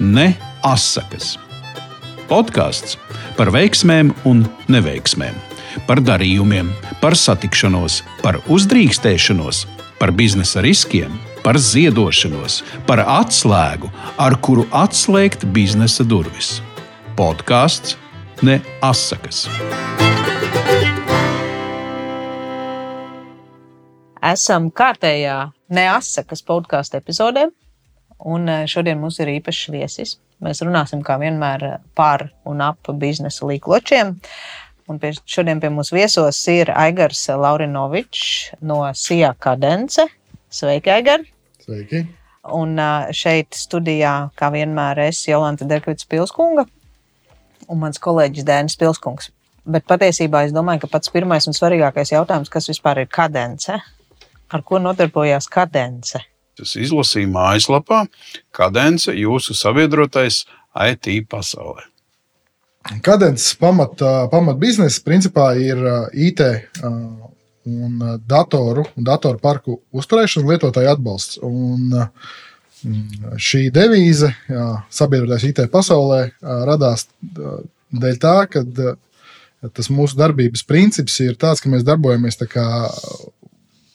ne asakas. Podkāsts par veiksmēm un neveiksmēm, par darījumiem, par satikšanos, par uzdrīkstēšanos, par biznesa riskiem, par ziedošanos, par atslēgu, ar kuru atslēgt biznesa durvis. Podkāsts ne asakas. Esam kārtējā neasakas podkāstu epizodē, un eh, šodien mums ir īpašs viesis. Mēs runāsim kā vienmēr par un ap biznesa līkločiem. Un pie, šodien pie mums viesos ir Aigars Laurinovičs no SIA Kadence. Sveiki, Aigar! Sveiki! Un eh, šeit studijā, kā vienmēr, es Jolanta Derkvits Pilskunga un mans kolēģis Dēnis Pilskungs. Bet patiesībā es domāju, ka pats pirmais un svarīgākais jautājums, kas vispār ir kadence, ar ko nodarbojās kadence? Es izlasīju mājaslapā, kadence jūsu sabiedrotais IT pasaulē. Kadences pamat, pamat principā ir IT un datoru datoru parku uzturēšana, lietotāju atbalsts. Un šī devīze, sabiedrotais IT pasaulē, radās dēļ tā, ka tas mūsu darbības princips ir tāds, ka mēs darbojamies kā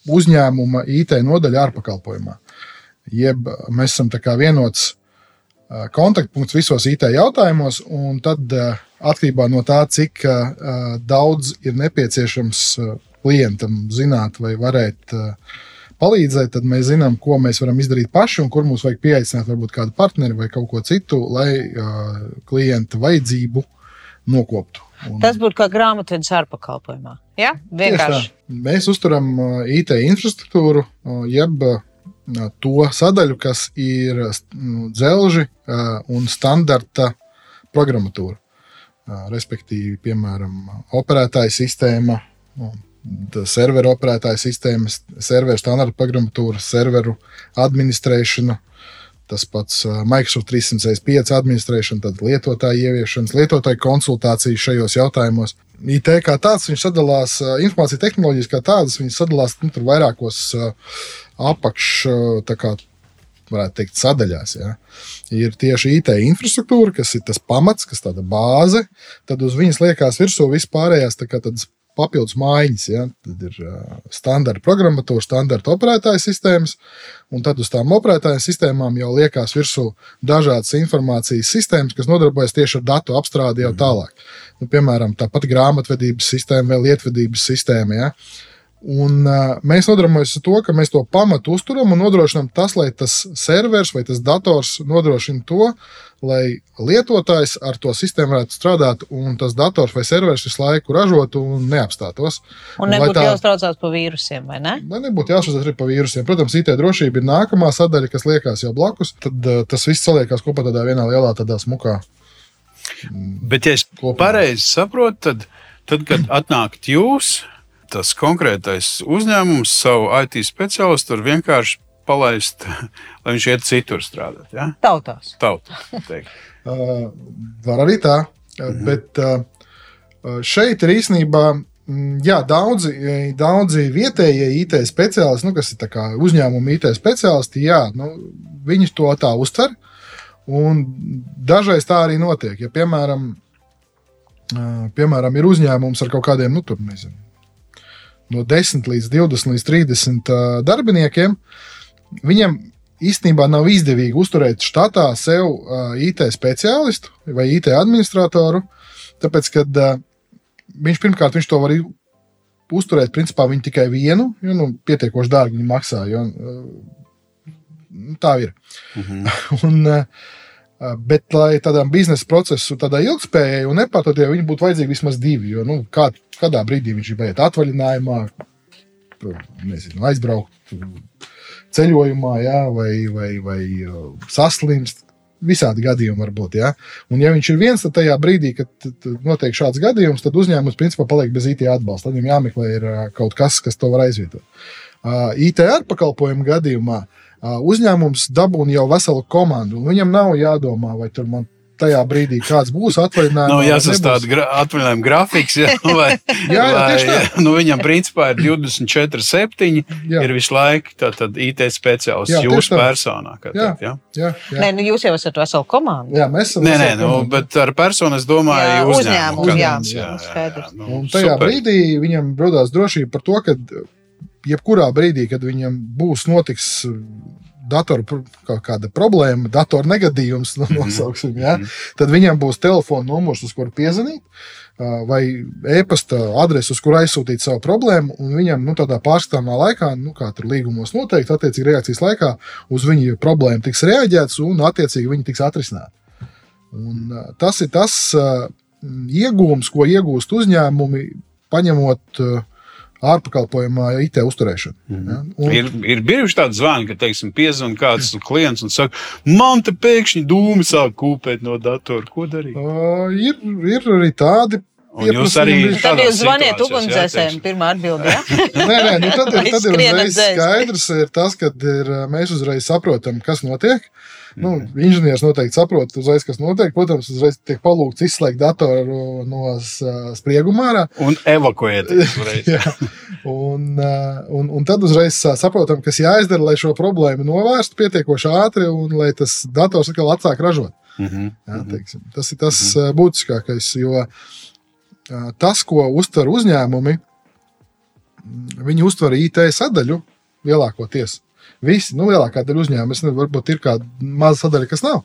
uzņēmuma IT nodaļa ārpakalpojumā. Jeb mēs esam vienots kontaktpunkts visos IT jautājumos, un tad atkarībā no tā, cik daudz ir nepieciešams klientam zināt vai varēt palīdzēt, tad mēs zinām, ko mēs varam izdarīt paši un kur mums vajag pieaicināt varbūt kādu partneri vai kaut ko citu, lai klienta vajadzību nokoptu. Un... Tas būtu kā grāmatvedis ārpakalpojumā. Ja? Vienkārši. Mēs uzturam IT infrastruktūru, jeb to sadaļu, kas ir dzelži un standarta programmatūra. Respektīvi, piemēram, operētāja sistēma, serveru operētāja sistēmas, serveru standarta programmatūra, serveru administrēšana, Tas pats Microsoft 365 administrēšana, tad lietotāju ieviešanas, lietotāju konsultācijas šajos jautājumos. IT kā tāds, viņš sadalās, informācija tehnoloģijas kā tādas, viņas sadalās nu, vairākos apakš, kā, varētu teikt, sadaļās. Ja. Ir tieši IT infrastruktūra, kas ir tas pamats, kas ir tāda bāze, tad uz viņas liekas virsū vispārējās tādas papildus mājiņas. Ja? Tad ir uh, standarta programmatūra, standarta operētāja sistēmas, un tad uz tām operētāja sistēmām jau liekas virsū dažādas informācijas sistēmas, kas nodarbojas tieši ar datu apstrādi jau mhm. tālāk. Nu, piemēram, tāpat grāmatvedības sistēma vai lietvedības sistēma. Ja? Un, uh, mēs nodarbojamies ar to, ka mēs to pamatu uzturam un nodrošinām tas, lai tas serveris vai tas dators nodrošina to, lai lietotājs ar to sistēmu varētu strādāt, un tas dators vai serveris visu laiku ražotu un neapstātos. Un nebūtu tā, jāuztraucās par vīrusiem, vai ne? Lai nebūtu jāuztraucās arī par vīrusiem. Protams, IT drošība ir nākamā sadaļa, kas liekas jau blakus. Tad uh, tas viss saliekās kopā tādā vienā lielā, tādā smukā. Bet, ja es pareizi saprotu, tad, tad, kad atnākat jūs, tas konkrētais uzņēmums savu IT speciālistu tur vienkārši palaist, lai viņš iet citur strādāt. Ja? Tautās. Tautās uh, var arī tā, mhm. bet uh, šeit ir īstenībā. Mm, jā, daudzi, daudzi vietējie IT speciālisti, nu, kas ir uzņēmuma IT speciālisti, jā, nu, viņi to tā uztver. Un dažreiz tā arī notiek. Ja, piemēram, piemēram, ir uzņēmums ar kaut kādiem, nu, tur nezinu, no 10 līdz 20 līdz 30 uh, darbiniekiem, viņam īstenībā nav izdevīgi uzturēt štatā sev IT speciālistu vai IT administratoru, tāpēc, ka uh, viņš pirmkārt viņš to var uzturēt principā viņu tikai vienu, jo nu, pietiekoši dārgi viņi maksā. Jo, tā ir. Mhm. un, Bet, lai tādam biznesa procesam, tādai ilgspējai un nepārtrauktai, viņi būtu vajadzīgi vismaz divi. Jo, nu, kā, kādā brīdī viņš ir iet atvaļinājumā, nezinu, aizbraukt ceļojumā, jā, vai, vai, vai saslimst. Visādi gadījumi var būt. Ja? Un, ja viņš ir viens, tad tajā brīdī, kad notiek šāds gadījums, tad uzņēmums principā paliek bez IT atbalsta. Tad viņam jāmeklē ir kaut kas, kas to var aizvietot. IT ar pakalpojumu gadījumā uh, uzņēmums dabūna jau veselu komandu. Viņam nav jādomā, vai tur man tajā brīdī, kāds būs atvaļinājums. Nu, jāsastāda gra atvaļinājuma grafiks. Jā, vai, jā, jā, vai, tā. nu, viņam principā ir 24, 7. Jā. Ir visu laiku tātad IT speciālists Jā, jūsu tā. personā. kā Jā. teikt, jā? Jā, jā. Nē, nu jūs jau esat vesela komanda. jā, mēs esam. Nē, nē, nu, bet ar personu es domāju, Jā, uzņēmumu. uzņēmumu, jā, tāds, jā, skaidrs. nu, Un tajā super. brīdī viņam radās drošība par to, ka jebkurā brīdī, kad viņam būs notiks datoru pro- kaut kāda problēma, datora negadījums, nu, nosauksim, ja, tad viņam būs telefona numurs, uz kuru piezvanīt. Vai e-pasta adrese, uz kuru aizsūtīt savu problēmu, viņam nu, tādā pārskatāmā laikā, nu, kā tur līgumos noteikti, attiecīgi reakcijas laikā, uz viņu problēmu tiks reaģēts un attiecīgi viņi tiks atrisināti. Un, tas ir tas iegūms, ko iegūst uzņēmumi, paņemot ā, ārpakalpojumā IT uzturēšanu. Ja? Un, Ir, ir bijuši tādi zvani, ka, teiksim, piezvanīja kāds klients un saka, man te pēkšņi dūmi sāk kūpēt no datora. Ko darīt? ā, ir, ir arī tādi. Un jūs arī pieprasījumi. Tad jūs zvaniet ugunsdzēsējiem, pirmā atbildē. Nē, nē, nu tad, ir- tad ir skaidrs, ir tas, ka ir, mēs uzreiz saprotam, kas notiek. Nu, inženieris noteikti saprot, uzreiz, kas notiek. Protams, uzreiz tiek palūgts izslēgt datoru no sprieguma ārā. Un. Jā. Un, un, un tad uzreiz saprotam, kas jāizdara, lai šo problēmu novērstu pietiekoši ātri un lai tas dators atkal atsāk ražot. Mhm. Jā, teiksim. tas ir tas mm. būtiskākais, jo tas, ko uztver uzņēmumi, mm, viņi uztver IT sadaļu lielākoties. Visi, nu, lielākā daļa uzņēmumu, es nezinu, varbūt ir kāda maza sadaļa, kas nav.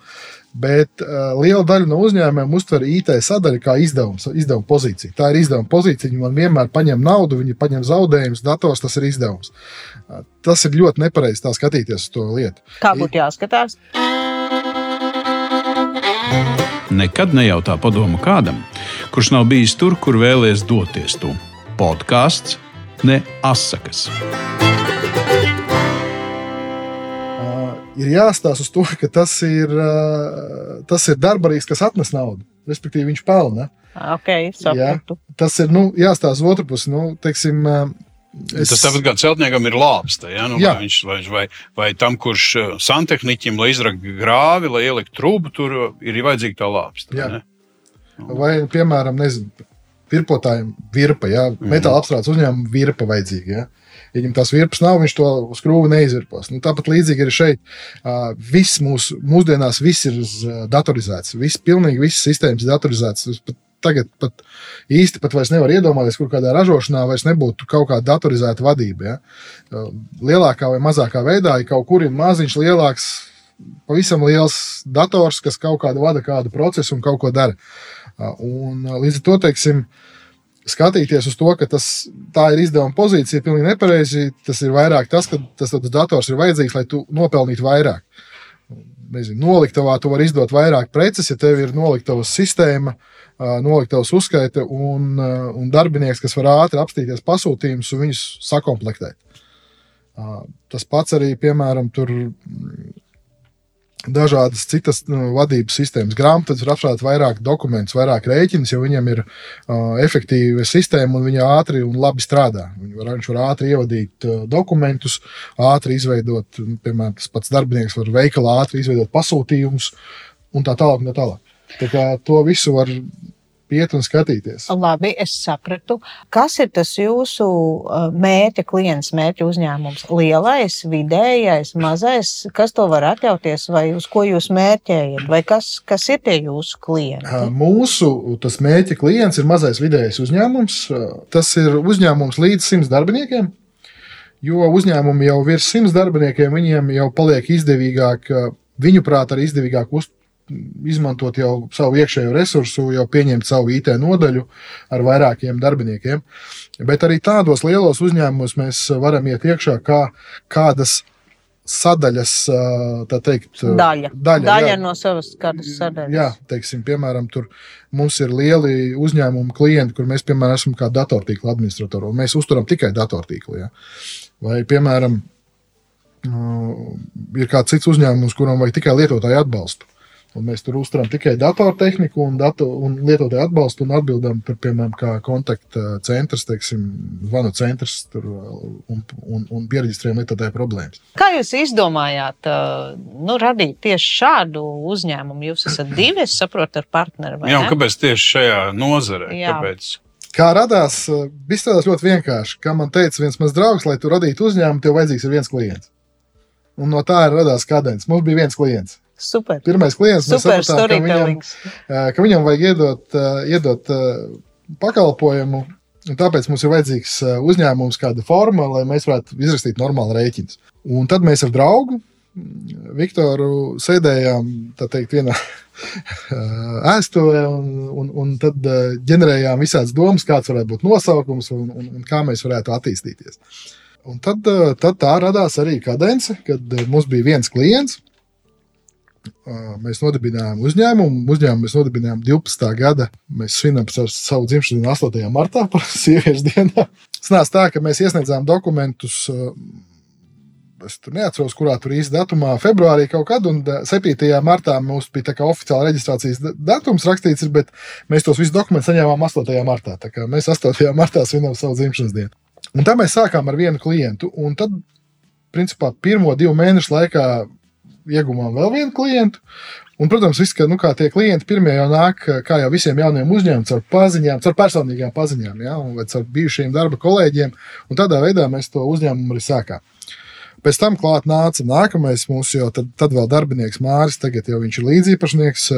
Bet uh, liela daļa no uzņēmumiem uztver IT sadaļu kā izdevums, izdevuma pozīciju. Tā ir izdevuma pozīcija. Viņi man vienmēr paņem naudu, viņi paņem zaudējumus, dators tas ir izdevums. Uh, tas ir ļoti nepareizi tā skatīties uz to lietu. Kā būtu jāskatās? Nekad nejautā padomu kādam, kurš nav bijis tur, kur vēlēs doties. Tu podkāsts, ne asakas. Ir jāstāsta uz to, ka tas ir, tas ir darbarīgs, kas atnes naudu. Respektīvi, viņš pelna. Ok, sapratu. Tas ir nu, jāstāsta otru pusi. Nu, teiksim, Es... Tas tāpat kā celtniekam ir lāpsta. Ja? Nu, Jā. vai, viņš, vai, vai, vai tam, kurš santehniķim, lai izraktu grāvi, lai ieliktu trūku, tur ir vajadzīga tā lāpsta. Jā. ne? Vai, piemēram, nezinu, virpotājiem virpa, ja? Mhm. metāla apstrādes uzņēmumam virpa vajadzīga. Ja? Ja viņam tās virpas nav, viņš to skrūvi neizvirpos. Nu, tāpat līdzīgi arī šeit. Uh, viss mūsu mūsdienās viss ir uz, uh, datorizēts. Viss, pilnīgi visas sistēmas ir Pat tagad pat īsti pat nevar iedomāties, kur kādā ražošanā vairs nebūtu kaut kāda datorizēta vadība. Ja? Uh, Lielākā vai mazākā veidā, ja kaut kur ir maziņš, lielāks, pavisam liels dators, kas kaut kādu vada kādu procesu un kaut ko dara. Uh, Un, uh, līdz ar to, teiksim, skatīties uz to, ka tas, tā ir izdevuma pozīcija, ir pilnīgi nepareizi. Tas ir vairāk tas, ka tas, tas dators ir vajadzīgs, lai tu nopelnītu vairāk. Nezinu, noliktavā tu vari izdot vairāk preces, ja tev ir noliktavas sistēma, noliktavas uzskaita un, un darbinieks, kas var ātri apstīties pasūtījumus un viņus sakomplektēt. Tas pats arī, piemēram, tur dažādas citas nu, vadības sistēmas. Grāmatvedis var apstrādāt vairāk dokumentus, vairāk rēķinus, jo viņam ir uh, efektīva sistēma un viņa ātri un labi strādā. Viņš var, viņš var ātri ievadīt uh, dokumentus, ātri izveidot, piemēram, tas pats darbinieks var veikalā ātri izveidot pasūtījumus un tā tālāk. Un tā tālāk. Tā kā to visu var iet un skatīties. Labi, es sapratu. Kas ir tas jūsu uh, mērķa klients, mērķa uzņēmums? Lielais, vidējais, mazais, kas to var atļauties, vai uz ko jūs mērķējat, vai kas, kas ir tie jūsu klienti? Mūsu mērķa klients ir mazais vidējais uzņēmums. Tas ir uzņēmums līdz 100 darbiniekiem. Jo uzņēmumi jau virs 100 darbiniekiem viņiem jau paliek izdevīgāk, viņuprāt, arī izdevīgāk uz, izmantot jau savu iekšējo resursu, jau pieņemt savu IT nodaļu ar vairākiem darbiniekiem. Bet arī tādos lielos uzņēmumos mēs varam iet iekšā kā kādas sadaļas, tā teikt, Daļa. daļa, Daļa jā. no savas kādas sadaļas. Jā, teiksim, piemēram, tur mums ir lieli uzņēmumi, klienti, kur mēs, piemēram, esam kā datortīkla administratori. un Mēs uzturam tikai datortīklu. Ja? Vai, piemēram, ir kāds cits uzņēmums, kuram vajag tikai lietotāju atbalstu. Un mēs tur uzturam tikai datortehniku un, datu, un lietotāju atbalstu un atbildam par, piemēram, kā kontakta centrs, teiksim, zvanu centrs tur, un, un, un pieregistrējam lietotāju problēmas. Kā jūs izdomājāt, nu, radīt tieši šādu uzņēmumu? Jūs esat divi, es saprotu, ar partneri. Jā, kāpēc tieši šajā nozarē? Jā. Kāpēc? Kā radās, viss strādās ļoti vienkārši. Kā man teica viens mans draugs, lai tu radītu uzņēmumu, tev vajadzīgs ir viens klients. Un no tā ir radās kadence. Mums bija viens klients. Super. Pirmais klients, Super sapratām, ka viņam, ka viņam vajag iedot, iedot pakalpojumu. Un tāpēc mums ir vajadzīgs uzņēmums, kāda forma, lai mēs varētu izrakstīt normālu rēķinu. Un tad mēs ar draugu Viktoru sēdējām teikt, vienā ēstuvē, un, un, un tad ģenerējām visādas domas, kāds varētu būt nosaukums un, un, un kā mēs varētu attīstīties. Un tad, tad tā radās arī kadence, kad mums bija viens klients. Mēs nodibinājām uzņēmumu. Uzņēmumu mēs nodibinājām 12. gada. Mēs svinam savu dzimšanas dienu 8. martā, par sieviešu dienu. Sanāca tā, ka mēs iesniedzām dokumentus. Es tur neatceros, kurā tur īsti datumā, februārī kaut kad, un 7. martā mums bija tā kā oficiāla reģistrācijas datums rakstīts, bet mēs tos visus dokumentus saņēmām 8. martā. Tā kā mēs 8. martā svinam savu dzimšanas dienu. Un tā mēs sākām ar vienu klientu, un tad, principā, pirmo divu mēnešu laikā ieguvām vēl vienu klientu. Un, protams, viss, ka nu, tie klienti pirmie jau nāk, kā jau visiem jauniem uzņēmumiem, caur paziņām, caur personīgām paziņām, ja, vai caur bijušiem darba kolēģiem. Un tādā veidā mēs to uzņēmumu arī sākām. Pēc tam klāt nāca nākamais mūsu jau tad, tad vēl darbinieks Māris. Tagad jau viņš ir līdziepašnieks,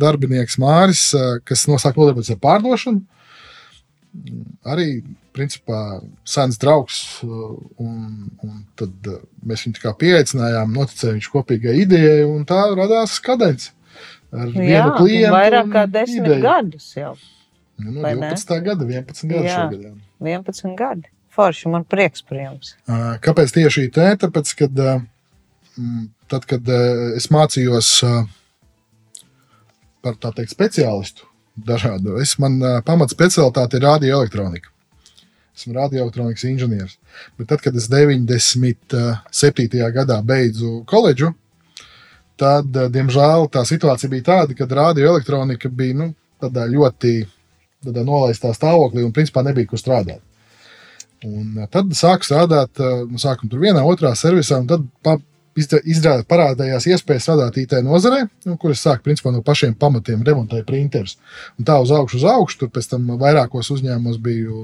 darbinieks Māris, kas nosāk nodarboties ar pārdošanu. Arī principā sens draugs. Un, un tad mēs viņu pieaicinājām, noticējām viņš kopīgai idejai, un tā radās kadence. Ar Jā, vienu klientu. vairāk kā desmit ideju. gadus jau. Nu, no ne? 12. gada, 11 gadu šogad. jā. 11 gadi. Forši, man prieks par jums. Ā, Kāpēc tieši IT? Tāpēc, kad, mm, tad, kad es mācījos par tā teikt, speciālistu dažādu, es man ā, pamat specialitāte ir radioelektronika. Esmu radioelektronikas inženieris. Bet tad, kad es 97. gadā beidzu koledžu, tad, ā, diemžēl, tā situācija bija tāda, ka radioelektronika bija nu, tādā ļoti tādā nolaistā stāvoklī un principā nebija kur strādāt. Un tad sāku strādāt, nu, sākam tur vienā, otrā servisā, un tad izrādās parādījās iespēja strādāt IT nozarē, nu, kur es sāku principā no pašiem pamatiem remontēt printerus. Un tā uz augšu, uz augšu, tur pēc tam vairākos uzņēmumos biju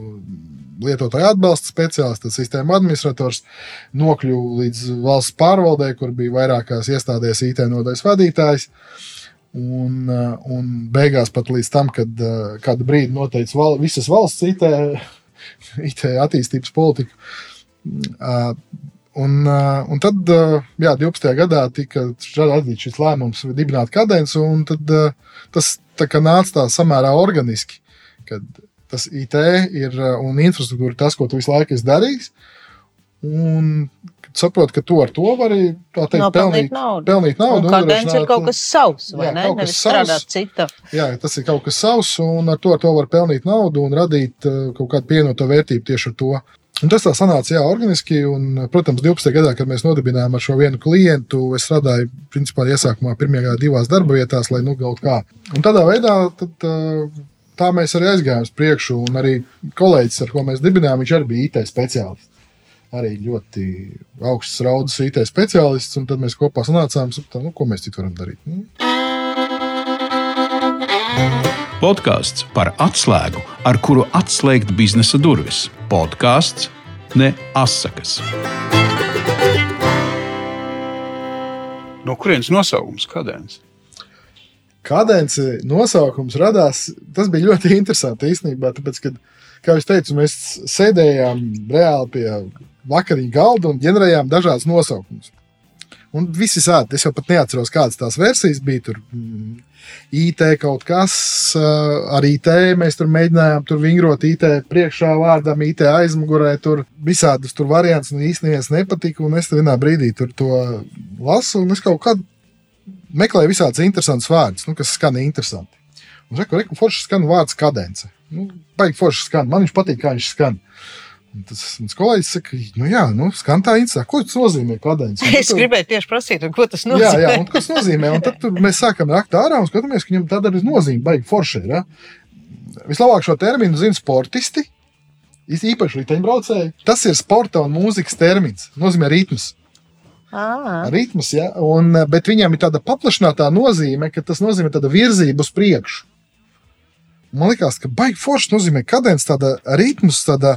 lietotāju atbalsta speciālists, sistēma administrators, nokļuvu līdz valsts pārvaldē, kur bija vairākās iestādēs IT nodaļas vadītājs. Un, eh, un beigās pat līdz tam, kad eh, kādu brīdi noteica val, visas valsts IT, IT attīstības politiku. Un, uh, un tad, uh, jā, 12. gadā tika radīts šis lēmums dibināt kadenci, un tad, uh, tas tā nāca tā samērā organiski, kad tas IT ir un infrastruktūra ir tas, ko tu visu laiku esi darījis. Un kad saproti, ka tu ar to vari tā teikt, pelnīt, naudu. pelnīt naudu. Un kadence ir kaut kas savs, vai Jā, ne? Nevis strādāt cita. Jā, tas ir kaut kas savs, un ar to, ar to var pelnīt naudu un radīt kaut kādu pievienoto vērtību tieši ar to. Un tas tā sanāca, jā, organiski. Un, protams, 12. gadā, kad mēs nodibinājām ar šo vienu klientu, es strādāju, principā, iesākumā pirmajā gadā divās darba vietās, lai nu kaut kā. Un tādā veidā tad, tā mēs arī aizgājām uz priekšu, un arī kolēģis, ar ko mēs dibinājām, viņš arī bija IT speciālists. Arī ļoti augsts raudas IT speciālists, un tad mēs kopā sanācām, sapratām, nu, ko mēs citu varam darīt. Nu, Podkāsts par atslēgu, ar kuru atslēgt biznesa durvis. Podkāsts ne asakas. No kurienes nosaukums? Kādēļ? Kadence nosaukums radās. Tas bija ļoti interesanti īstenībā. Tāpēc, kad, kā jau teicu, mēs sēdējām reāli pie vakariņu galda un ģenerējām dažādas nosaukumus. Un visi sēdi. Es jau pat neatceros, kādas tās versijas bija. Tur mm, IT kaut kas, ā, ar IT mēs tur mēģinājām tur vingrot IT priekšā vārdam, IT aizmugurē. Tur visādas tur variants, un īstenībā es nepatika. Un es vienā brīdī tur to lasu, un es kaut kādā meklēju visādus interesantus vārdus, nu, kas skan interesanti. Un reku, reku, forši skan vārds kadence. Nu, baigi forši skan. Man viņš patīk, kā viņš skan. Un Tas mans kolēģis saka, nu jā, nu, skan tā interesanti. Ko tas nozīmē? Kadens? Un Es tad- gribēju tieši prasīt, un ko tas Jā, nozīmē. jā, un kas nozīmē? Un tad tur mēs sākam rakt ārā un skatāmies, ka viņam tāda ir nozīme, baigi forši. Ir, ja? Vislabāk šo terminu zina sportisti, īpaši riteņbraucēji. Tas ir sporta un mūzikas termins. Nozīmē ritms. Ā, ritms ja? un, bet viņam ir tāda paplašināta nozīme, ka tas nozīmē tāda virzība uz priekšu. Man liekas, ka baigi forši nozīmē kadence, tāda ritms, tāda,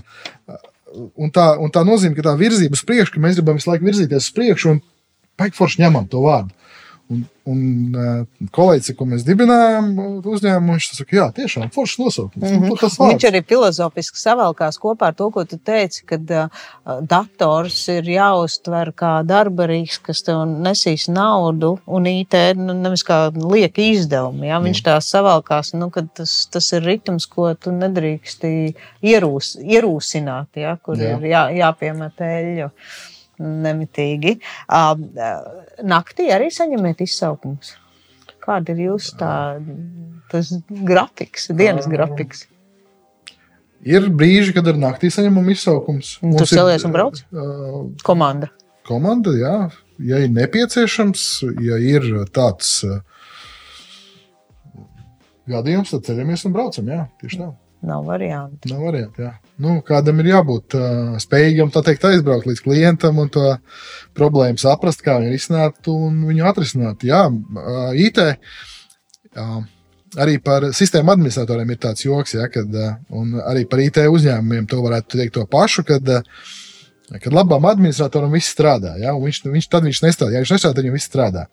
un, tā, un tā nozīme, ka tā virzība uz priekšu, ka mēs gribam visu laiku virzīties uz priekšu, un baigi forši ņemam to vārdu. Un, un eh, kolēģis, ko mēs dibinājām uzņēmumu, viņš saka, jā, tiešām foršs nosaukums. Mm Mhm. -hmm. Tas Un Viņš arī filozofiski savalkās kopā ar to, ko tu teici, ka uh, dators ir jāuztver kā darbarīgs, kas tev nesīs naudu, un IT nu, nevis kā lieka izdevumi. Ja? Viņš tā savalkās, nu, ka tas, tas ir ritms, ko tu nedrīksti ierūs, ierūsināt, ja? kur Jā. Ir jā, jāpiemet eļļu nemitīgi. Uh, naktī arī saņemiet izsaukumus. Kāda ir jūsu tā, grafiks, dienas grafiks? Ir brīži, kad ar naktī saņemam izsaukums. Un tu Mums ir, celies un brauc? Uh, Komanda. komanda, jā, ja ir nepieciešams, ja ir tāds uh, gadījums, tad ceļamies un braucam. Jā, tieši tā. Nav variantu. Nav variantu. jā. Nu, kādam ir jābūt uh, spējīgam teikt, aizbraukt līdz klientam un to problēmu saprast, kā viņu risināt un viņu atrisināt. Jā, uh, IT. Uh, Arī par sistēmu administratoriem ir tāds joks, ja, kad, un arī par IT uzņēmumiem to varētu teikt to pašu, kad, kad labam administratoram viss strādā. Ja, viņš, viņš, tad viņš nestrādā. Ja viņš nestrādā, tad viņam viss strādā.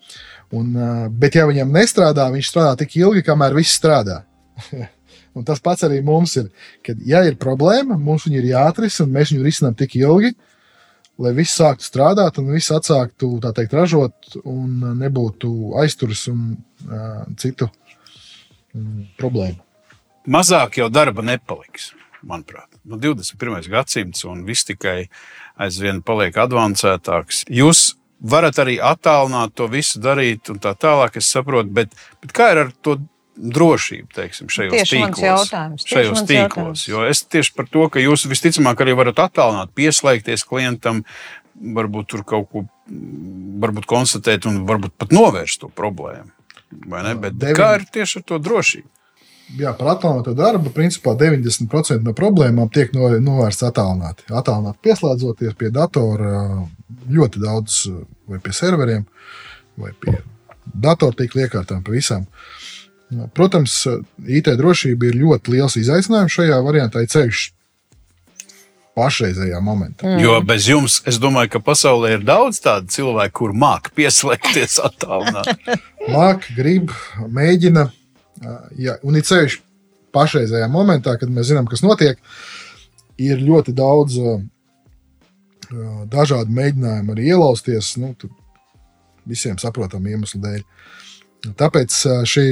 Un, bet, ja viņam nestrādā, viņš strādā tik ilgi, kamēr viss strādā. un tas pats arī mums ir. Kad ja ir problēma, mums viņa ir jāatrisina, un mēs viņu risinām tik ilgi, lai viss sāktu strādāt, un viss atsāktu teikt, ražot, un uh, nebūtu aizturas un uh, citu mm, problēmu. mazāk jau darba nepaliks. Manuprāt, nu, 21. gadsimts un viss tikai aizvien paliek avansētāks. Jūs varat arī attālināt to visu darīt, un tā tālāk, es saprotu, bet, bet kā ir ar to drošību, teiksim, šajos Tieši tīklos? Šajos tīklos. es tieši par to, ka jūs visticamāk arī varat attālināt, pieslēgties klientam, varbūt tur kaut ko varbūt konstatēt un varbūt pat novērst to problēmu. Vai ne? Bet Deviņi- kā ir tieši ar to drošību? Jā, par attālināto darbu principā 90% no problēmām tiek no- novērstas attālināti. Attālināti pieslēdzoties pie datora ļoti daudz, vai pie serveriem, vai pie datortīkla iekārtām, pie visām. Protams, IT drošība ir ļoti liels izaicinājums šajā variantā, ir ceļš pašreizējā momentā. Mm. Jo bez jums, es domāju, ka pasaulē ir daudz tādu cilvēku, kur māca pieslēgties attālināt. Māk, grib, mēģina. Jā, un ir ceļš pašreizējā momentā, kad mēs zinām, kas notiek. Ir ļoti daudz uh, dažādu mēģinājumu arī ielausties, nu, visiem saprotamu iemeslu dēļ. Tāpēc šī,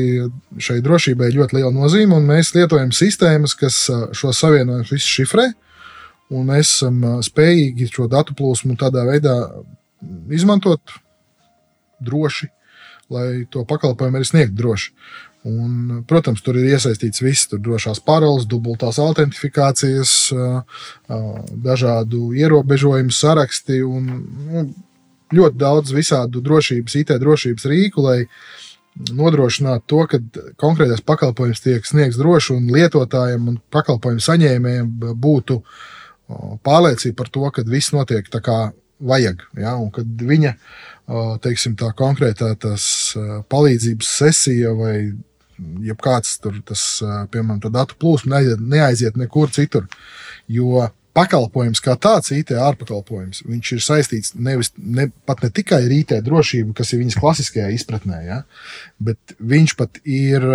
šai drošībai ir ļoti liela nozīme, un mēs lietojam sistēmas, kas šo savienojumu visu šifrē, un mēs esam spējīgi šo datu plūsmu tādā veidā izmantot droši, lai to pakalpojumu arī sniegtu droši. Un, protams, tur ir iesaistīts viss, tur drošās paroles, dubultās autentifikācijas, dažādu ierobežojumu saraksti un nu, ļoti daudz visādu drošības, IT drošības rīku, lai nodrošinātu to, ka konkrētais pakalpojums tiek sniegts droši un lietotājiem un pakalpojumu saņēmējiem būtu pārliecība par to, ka viss notiek tā kā vajag. Ja? Un kad viņa teiksim, tā konkrētā tas palīdzības sesija vai jebkāds tur, tas, piemēram, datu plūsma neaiziet, neaiziet nekur citur. Jo pakalpojums kā tāds, IT ārpakalpojums, viņš ir saistīts nevis, ne, ne tikai ar IT drošību, kas ir viņas klasiskajā izpratnē, ja, bet viņš pat ir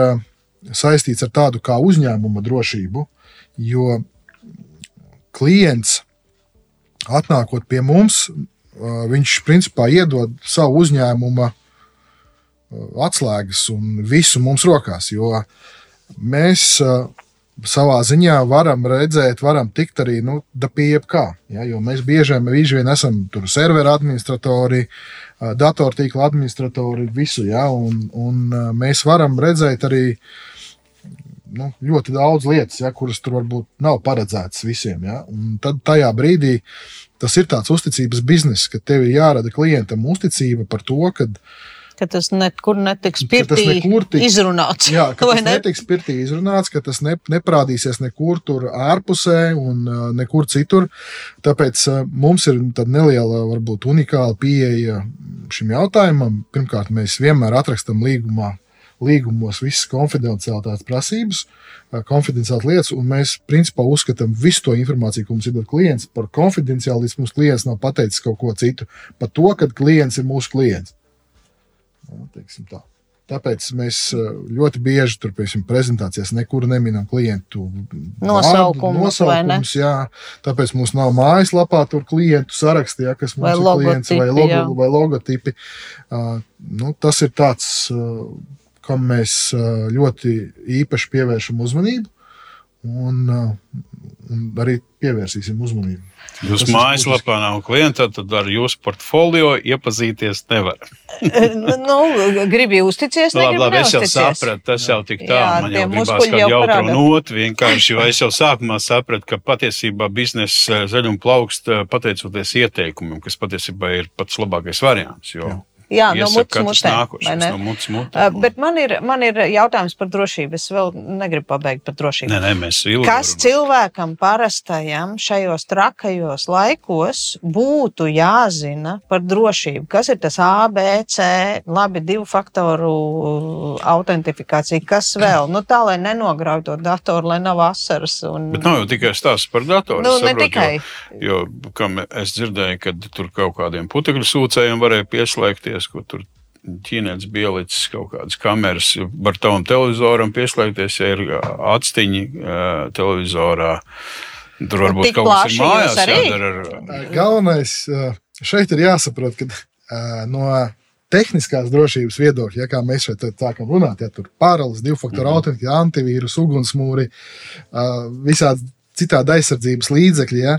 saistīts ar tādu kā uzņēmuma drošību, jo klients atnākot pie mums, viņš principā iedod savu uzņēmumu atslēgas un visu mums rokās. Jo mēs savā ziņā varam redzēt, varam tikt arī nu, pie jebkā. Ja, jo mēs bieži, vien esam tur serveru administratori, datortīkla administratori, visu. Ja, un, un mēs varam redzēt arī nu, ļoti daudz lietas, ja, kuras tur varbūt nav paredzētas visiem. Ja. Un tad tajā brīdī tas ir tāds uzticības bizness, ka tev ir jārada klientam uzticība par to, ka ka tas nekur netiks pirtī tiks, izrunāts. Jā, ka tas ne? netiks pirtī izrunāts, ka tas ne, neparādīsies nekur tur ārpusē un uh, nekur citur. Tāpēc uh, mums ir neliela, varbūt unikāla pieeja šim jautājumam. Pirmkārt, mēs vienmēr atrakstam līgumā līgumos visas konfidenciālitātes prasības, konfidenciālas lietas, un mēs principā uzskatām visu to informāciju, ko mums ir klients, par konfidenciālu, līdz mums klients nav pateicis kaut ko citu, par to, ka klients ir mūsu klients. Ja, Tāpēc mēs ļoti bieži tur, piemēram, prezentācijās nekur neminam klientu nosaukumus. Nosaukums, jā, tāpēc mums nav mājaslapā tur klientu sarakstī, ja, kas mums vai ir klients vai, logo, vai logotipi. Uh, nu, tas ir tāds. Uh, kam mēs ļoti īpaši pievēršam uzmanību. Un, un arī pievērsīsim uzmanību. Jūs mājaslapā nav klienta, tad ar jūsu portfolio iepazīties nevar. nu, gribi uzticēties, nu, labi, labi, es jau sapratu, tas jau tik tā. Jā, man jau gribās kādu jautru notu vienkārši, jo es jau sākumā sapratu, ka patiesībā biznesa zaļuma plaukst pateicoties ieteikumiem, kas patiesībā ir pats labākais variants. Jo... Jā. Jā, no mutes mutē. No mutes mutē. Uh, bet man ir, man ir jautājums par drošību. Es vēl negribu pabeigt par drošību. Nē, nē, mēs ilgi. Kas cilvēkam parastajam šajos trakajos laikos būtu jāzina par drošību? Kas ir tas ABC, labi, divu faktoru autentifikācija? Kas vēl? Nu, tā, lai nenograuj to datoru, lai nav asaras. Un... Bet nav jau tikai stāsts par datoru. Nu, saprot, ne tikai. Jo, jo, kam es dzirdēju, ka tur kaut kādiem putekļu sūcējiem varēja pieslēgties skaties, ko tur ķīnietis bija ielicis kaut kādas kameras. Var tavam televizoram pieslēgties, ja ir atstiņi televizorā. Tur varbūt Tik kaut kas ir mājās jādara. Ar... Galvenais šeit ir jāsaprot, ka no tehniskās drošības viedokļa, ja kā mēs šeit sākam runāt, ja tur paralēlis, divu faktoru mm. autentika, antivīrus, ugunsmūri, visādi citādi aizsardzības līdzekļi. Ja?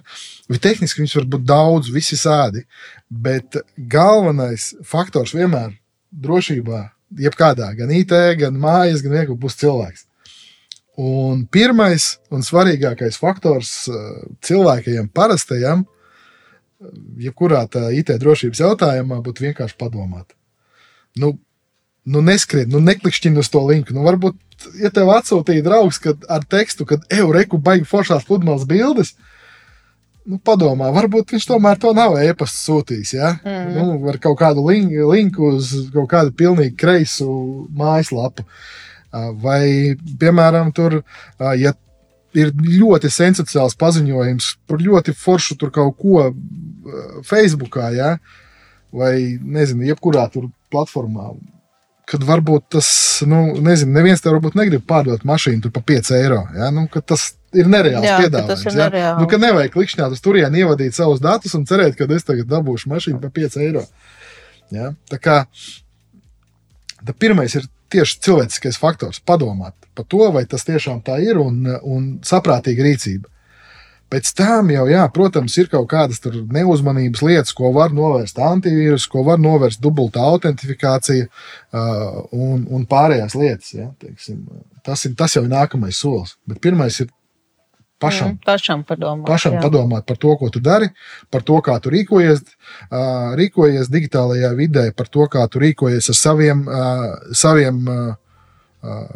Tehniski viņš var būt daudz, visi sādi. Bet galvenais faktors vienmēr drošībā, jebkādā, gan IT, gan mājas, gan vienkārši būs cilvēks. Un pirmais un svarīgākais faktors eh, cilvēkiem parastajam, jebkurā IT drošības jautājumā, būtu vienkārši padomāt. Nu, nu neskriet, nu neklikšķini uz to linku. Nu, varbūt, ja tev atsūtīja draugs ar tekstu, ka Eureku baigi foršās pludmales bildes, tad nu, padomā, varbūt viņš tomēr to nav e-pasta sūtījis. Ja? Mm. Nu, ar kaut kādu linku, linku uz kaut kādu pilnīgi kreisu mājaslapu. Vai, piemēram, tur, ja ir ļoti sensitīvs paziņojums par ļoti foršu tur kaut ko Facebookā, ja? vai nezinu, jebkurā tur platformā. Kad varbūt tas, nu, nezinu, neviens te varbūt negrib pārdot mašīnu par 5 eiro. Ja? Nu, tas ir nereāls jā, piedāvājums. Ir ja? nereāli. nu, ka nevajag klikšķināt uz turieni, ievadīt savus datus un cerēt, ka es tagad dabūšu mašīnu par 5 eiro. Ja? Tā kā tā pirmais ir tieši cilvēciskais faktors, padomāt par to, vai tas tiešām tā ir un, un saprātīga rīcība. Pēc tam jau, jā, protams, ir kaut kādas neuzmanības lietas, ko var novērst antivīrus, ko var novērst dubultā autentifikācija uh, un, un pārējās lietas. Ja, teiksim, tas, ir, tas jau ir nākamais solis. Bet pirmais ir Pašam, mm, pašam, padomāt, pašam padomāt par to, ko tu dari, par to, kā tu rīkojies, uh, rīkojies digitālajā vidē, par to, kā tu rīkojies ar saviem, uh, saviem uh,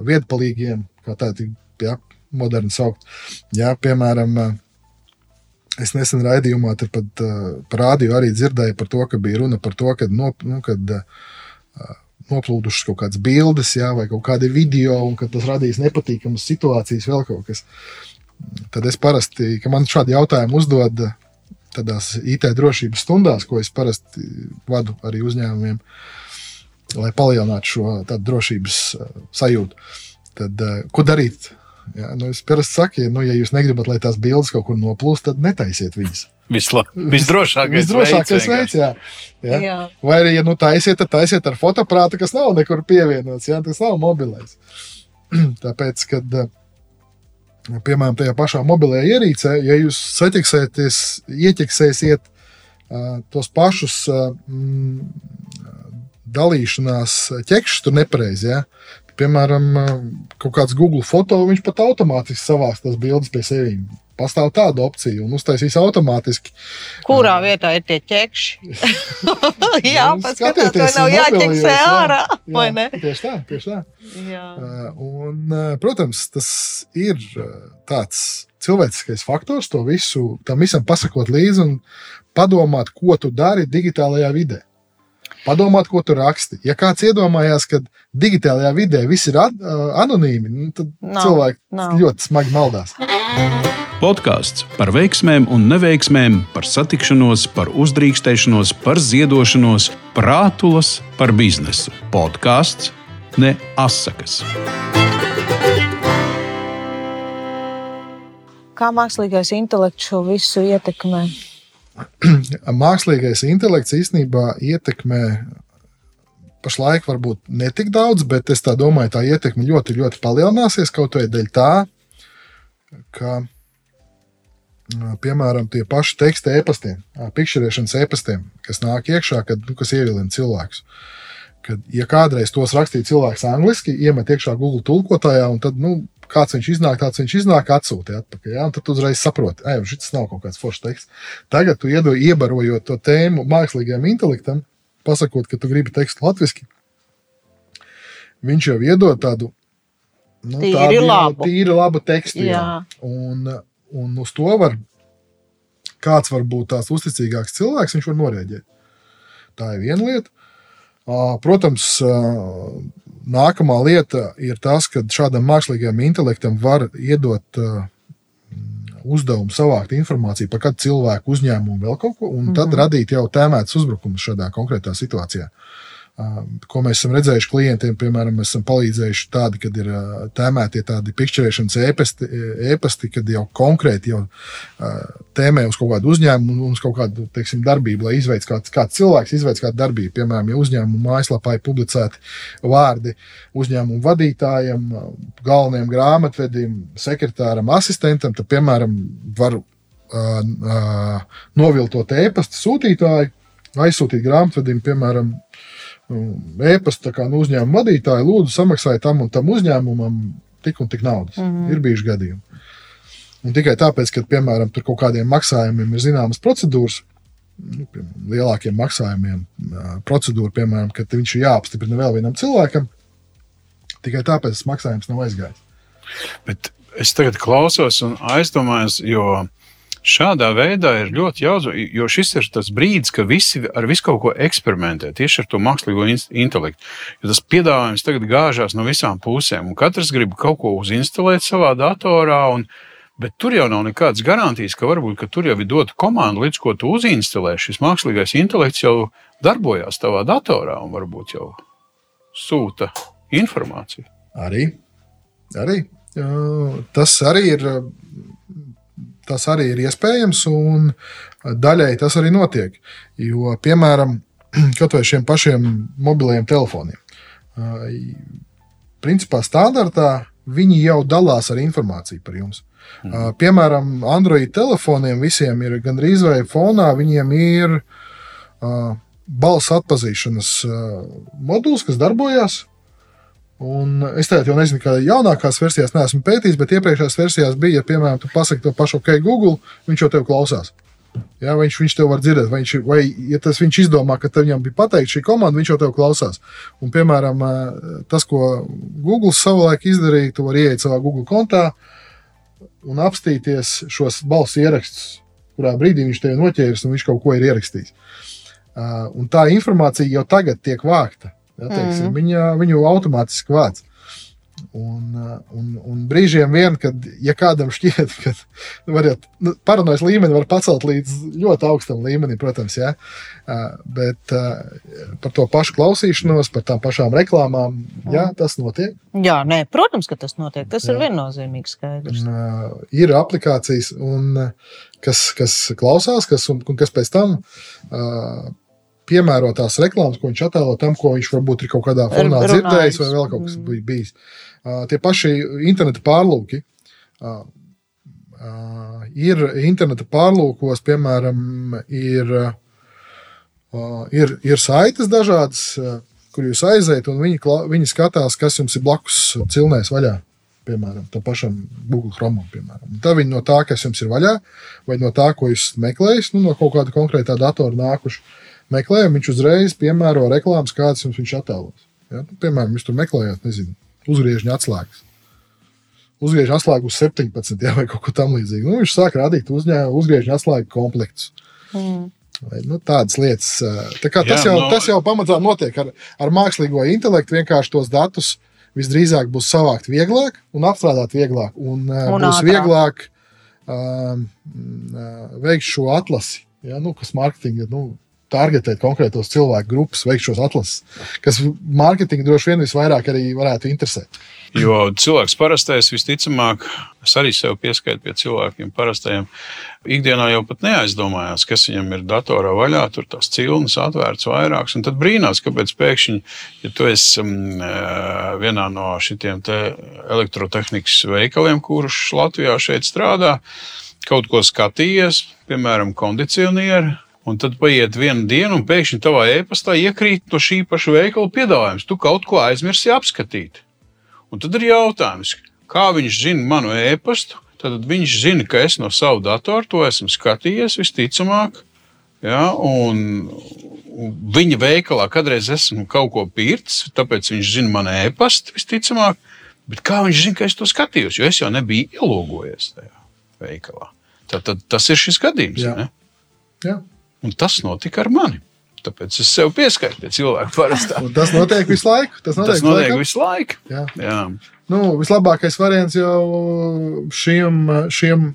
vietpalīgiem, kā tādi ja, moderni saukt. Ja, piemēram, es nesen raidījumā pat par rādio arī dzirdēju par to, ka bija runa par to, ka, no, nu, kad, noplūdušas kaut kādas bildes, jā, vai kaut kādi video, un ka tas radīs nepatīkamas situācijas, vēl kaut kas. Tad es parasti, kad man šādi jautājumi uzdod tādās IT drošības stundās, ko es parasti vadu arī uzņēmumiem, lai palielinātu šo drošības uh, sajūtu, tad uh, ko darīt? Ja, nu es parasti saku, ja, nu, ja jūs negribat, lai tās bildes kaut kur noplūst, tad netaisiet viņas. Visla, visdrošākais, visdrošākais veids. jā. Jā. Jā. Vai arī, ja nu taisiet, tad taisiet ar fotoaparātu, kas nav nekur pievienots, jā, tas nav mobilais. Tāpēc, kad uh, piemēram, tajā pašā mobilajā ierīcē, ja jūs satiksēties, ieķeksēsiet uh, tos pašus uh, dalīšanās ķekšus tur nepareizi, ja? Piemēram, kaut kāds Google foto, viņš pat automātiski savāks tās bildes pie sevis. Pastāv tāda opcija, un uztaisīs automātiski. Kurā vietā ir tie ķekši? jā, Nu, paskatās, vai nav jāķeksē mobilajos, jā. ārā, vai ne? Tieši tā, tieši tā. Jā. Uh, Un, uh, protams, tas ir uh, tāds cilvēciskais faktors, to visu tam visam pasakot līdzi un padomāt, ko tu dari digitālajā vidē. Padomāt, ko tu raksti. Ja kāds iedomājās, ka digitālajā vidē viss ir ad, anonīmi, nu, tad Nav, cilvēki nav. ļoti smagi maldās. Podkāsts par veiksmēm un neveiksmēm, par satikšanos, par uzdrīkstēšanos, par ziedošanos, prātulas par biznesu. Podkāsts ne asakas. Kā mākslīgais intelekts šo visu ietekmē? Mākslīgais intelekts īstenībā ietekmē pašlaik varbūt ne tik daudz, bet es tā domāju, tā ietekme ļoti, ļoti palielināsies kaut vai dēļ tā, ka, piemēram, tie paši teksta e-pastiem, pikšķerēšanas e-pastiem, kas nāk iekšā, kad, nu, kas ievilina cilvēkus. Kad, ja kādreiz tos rakstīja cilvēks angliski, iemet iekšā Google tulkotājā, un tad, nu, kāds viņš iznāk, tāds viņš iznāk, atsūta atpakaļ. Ja? Tad tu uzreiz saproti, ka šis nav kaut kāds foršs teksts. Tagad, tu iedo, iebarojot to tēmu mākslīgajam intelektam, pasakot, ka tu gribi tekstu latviešu, viņš jau iedod tādu nu, Tīri tādu labu. tīri labu tekstu. Jā. Jā. Un, un uz to var kāds var būt tās uzticīgāks cilvēks, viņš var norēģēt. Tā ir viena lieta. Protams, nākamā lieta ir tas, ka šādam mākslīgajam intelektam var iedot ā, uzdevumu savākt informāciju par kādu cilvēku, uzņēmumu, vēl kaut ko, un tad radīt jau tēmētas uzbrukumus šādā konkrētā situācijā. Uh, Ko mēs esam redzējuši klientiem, piemēram, mēs esam palīdzējuši tādi, kad ir uh, tēmētie tādi pikšķerēšanas ēpasti, ēpasti, kad jau konkrēti jau uh, tēmē uz kaut kādu uzņēmumu, uz kaut kādu teiksim, darbību, lai izveids kāds, kāds cilvēks izveids kādu darbību. Piemēram, ja uzņēmuma mājaslapā ir publicēti vārdi uzņēmumu vadītājam, galvenajam grāmatvedim, sekretāram, asistentam, tad, piemēram, var uh, noviltot e-pasta sūtītāju, aizsūtīt grāmatvedim, piemēram, e-pasta kā, no uzņēmuma vadītāja, lūdzu, samaksājiet tam un tam uzņēmumam tik un tik naudas. Mm -hmm. Ir bijuši gadījumi. Un tikai tāpēc, ka, piemēram, tur kaut kādiem maksājumiem ir zināmas procedūras, nu, piemēram, lielākiem maksājumiem, procedūra, piemēram, ka viņš ir jāapstiprina vēl vienam cilvēkam, tikai tāpēc tas maksājums nav aizgājis. Bet es tagad klausos un aizdomājos, jo šādā veidā ir ļoti jaudz, jo šis ir tas brīdis, kad visi ar visu kaut ko eksperimentē tieši ar to mākslīgo in- intelektu. Jo tas piedāvājums tagad gāžās no visām pusēm, un katrs grib kaut ko uzinstalēt savā datorā. Un, Bet tur jau nav nekādas garantijas, ka varbūt ka tur jau ir dota komanda, līdz ko tu uzinstalē. Šis mākslīgais intelekts jau darbojās tavā datorā un varbūt jau sūta informāciju. Arī. arī. Tas arī ir. Tas arī ir iespējams, un daļēji tas arī notiek. Jo, piemēram, kaut vai šiem pašiem mobiliem telefoniem. Principā standartā viņi jau dalās ar informāciju par jums. Mm. Piemēram, Android telefoniem visiem ir gandrīz vai fonā, viņiem ir uh, balss atpazīšanas uh, modulis, kas darbojas. Un es tagad jau nezinu, kādā jaunākās versijās neesmu pētījis, bet iepriekšējās versijās bija, ja, piemēram, tu pasaki to pašu OK, Google, viņš jau tev klausās. Jā, viņš, viņš tev var dzirdēt, vai, viņš, vai ja tas viņš izdomā, ka viņam bija pateikt šī komanda, viņš jau tev klausās. Un, piemēram, ā, tas, ko Google savulaik izdarīja, tu vari ieiet savā Google kontā un apstīties šos balss ierakstus, kurā brīdī viņš tev noķēris un viņš kaut ko ir ierakstījis. Uh, un tā informācija jau tagad tiek vākta. Ja, teiksim, mm. viņa, viņu automātiski vāc. Un, uh, un, un brīžiem vien, kad ja kādam šķiet, ka variet, nu, paranojas līmeni var pacelt līdz ļoti augstam līmenim, protams, ja, uh, bet uh, par to pašu klausīšanos, par tām pašām reklāmām, jā, tas notiek. Jā, nē, protams, ka tas notiek. Tas Jā. ir viennozīmīgi skaidrs. Un, ir aplikācijas, un, kas, kas klausās, kas, un, un kas pēc tam uh, piemēro tās reklāmas, ko viņš attēlo tam, ko viņš varbūt ir kaut kādā fonā Runājis. dzirdējis, vai vēl kaut kas Mm. bij- bijis. Uh, tie paši interneta pārlūki. Uh, uh, ir interneta pārlūkos, piemēram, ir, uh, ir, ir saites dažādas, uh, kur jūs aiziet, un viņi, kla- viņi skatās, kas jums ir blakus cilnēs vaļā. Piemēram, tam pašam Google Chrome. Tā viņi no tā, kas jums ir vaļā, vai no tā, ko jūs meklējat, nu, no kaut kāda konkrētā datora nākuši, meklējam, viņš uzreiz piemēro reklāmas, kādas jums viņš attēlos. Ja? Nu, piemēram, jūs tur meklējat, nezinu, uzgriežņa atslēgas. Uzgriežņa atslēgu uz 17, jā, vai kaut ko tamlīdzīgu. Nu, viņš sāk radīt uzņēmumu, uzgriežņa atslēgu komplektus. Mm. Vai, nu, tādas lietas. ā, Tā kā tas, Jā, jau, no- tas jau pamatā notiek ar, ar mākslīgo intelektu. Vienkārši tos datus visdrīzāk būs savākt vieglāk un apstrādāt vieglāk. Un, ā, Un būs ātrāk. vieglāk um, veikt šo atlasi, ja, nu, kas mārketinga. Nu, Targetēt konkrētos cilvēku grupas, veikt šos atlases, kas mārketinga droši vien visvairāk arī varētu interesēt. Jo cilvēks parastais visticamāk, es arī sev pieskaitu pie cilvēkiem parastajiem, ikdienā jau pat neaizdomājās, kas viņam ir datorā vaļā, tur tās cilnes atvērts vairākas, un tad brīnās, kāpēc pēkšņi, ja tu esi um, vienā no šitiem te elektrotehnikas veikaliem, kurš Latvijā šeit strādā, kaut ko skatījies, piemēram, kondicionieri. Un tad paiet viena diena, un pēkšņi tavā e-pastā iekrīt no šī paša veikala piedāvājums. Tu kaut ko aizmirsi apskatīt. Un tad ir jautājums, kā viņš zina manu e-pastu. Tad viņš zina, ka es no sava datora to esmu skatījies visticamāk. Ja, un, viņa veikalā kādreiz esmu kaut ko pircis, tāpēc viņš zina manu e-pastu visticamāk. Bet kā viņš zina, ka es to skatījos? Jo es jau nebiju ielogojies tajā veikalā. Tad, tad tas ir šis gadījums. Jā. ne? Ja. Un tas notika ar mani. Tāpēc es sev pieskaitu pie cilvēku parastā. Un tas notiek visu laiku. Tas notiek, Tas notiek laikam. visu laiku. Jā. Jā. Nu, vislabākais variants jau šiem, šiem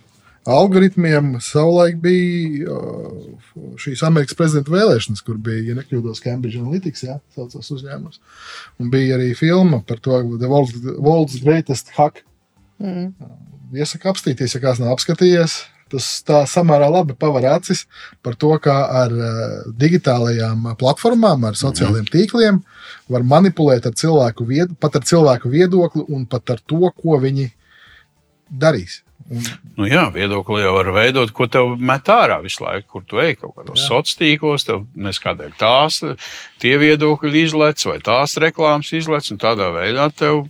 algoritmiem savulaik bija uh, šīs Amerikas prezidenta vēlēšanas, kur bija, ja nekļūdos, Cambridge Analytics, jā, saucās uzņēmums. Un bija arī filma par to The World's, World's Greatest Hack. Mm. Iesaku apstīties, ja kāds nav apskatījies. Tas tā samērā labi paver acis par to, kā ar uh, digitālajām platformām, ar sociālajiem tīkliem var manipulēt ar cilvēku, vied, pat ar cilvēku viedokli un pat ar to, ko viņi darīs. Un, Nu, jā, viedokli jau var veidot, ko tev met ārā visu laiku, kur tu ej kaut kādos sociālos tīklos. Tev neskādēļ tās tie viedokļi izlaiž vai tās reklāmas izlaiž, un tādā veidā tev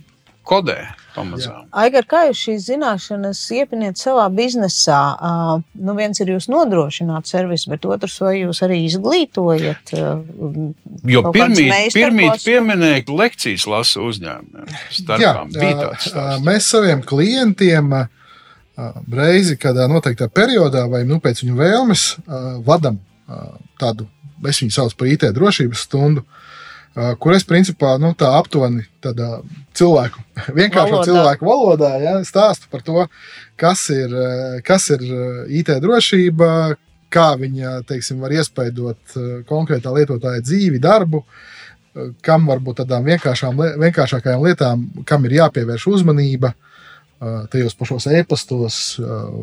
kodē pamazām. Aigar, kā jūs šīs zināšanas iepiniet savā biznesā? Uh, nu viens ir jūs nodrošināt servisu, bet otrs vai jūs arī izglītojat? Uh, Jo pirmīt, pirmīt pieminēja, lekcijas lasa uzņēmumiem. jā, tāds mēs saviem klientiem reizi, kādā noteiktā periodā, vai nu, pēc viņu vēlmes, vadam tādu, es viņu saucu par IT drošības stundu. ā, Kur es principā nu, tā aptuveni tādā cilvēku, vienkāršā Valodā. cilvēku valodā ja, stāstu par to, kas ir, ā, kas ir IT drošība, kā viņa teiksim, var iespaidot konkrētā lietotāja dzīvi, darbu, kam varbūt tādām vienkāršākajām lietām, kam ir jāpievērš uzmanība tajos pašos e-pastos,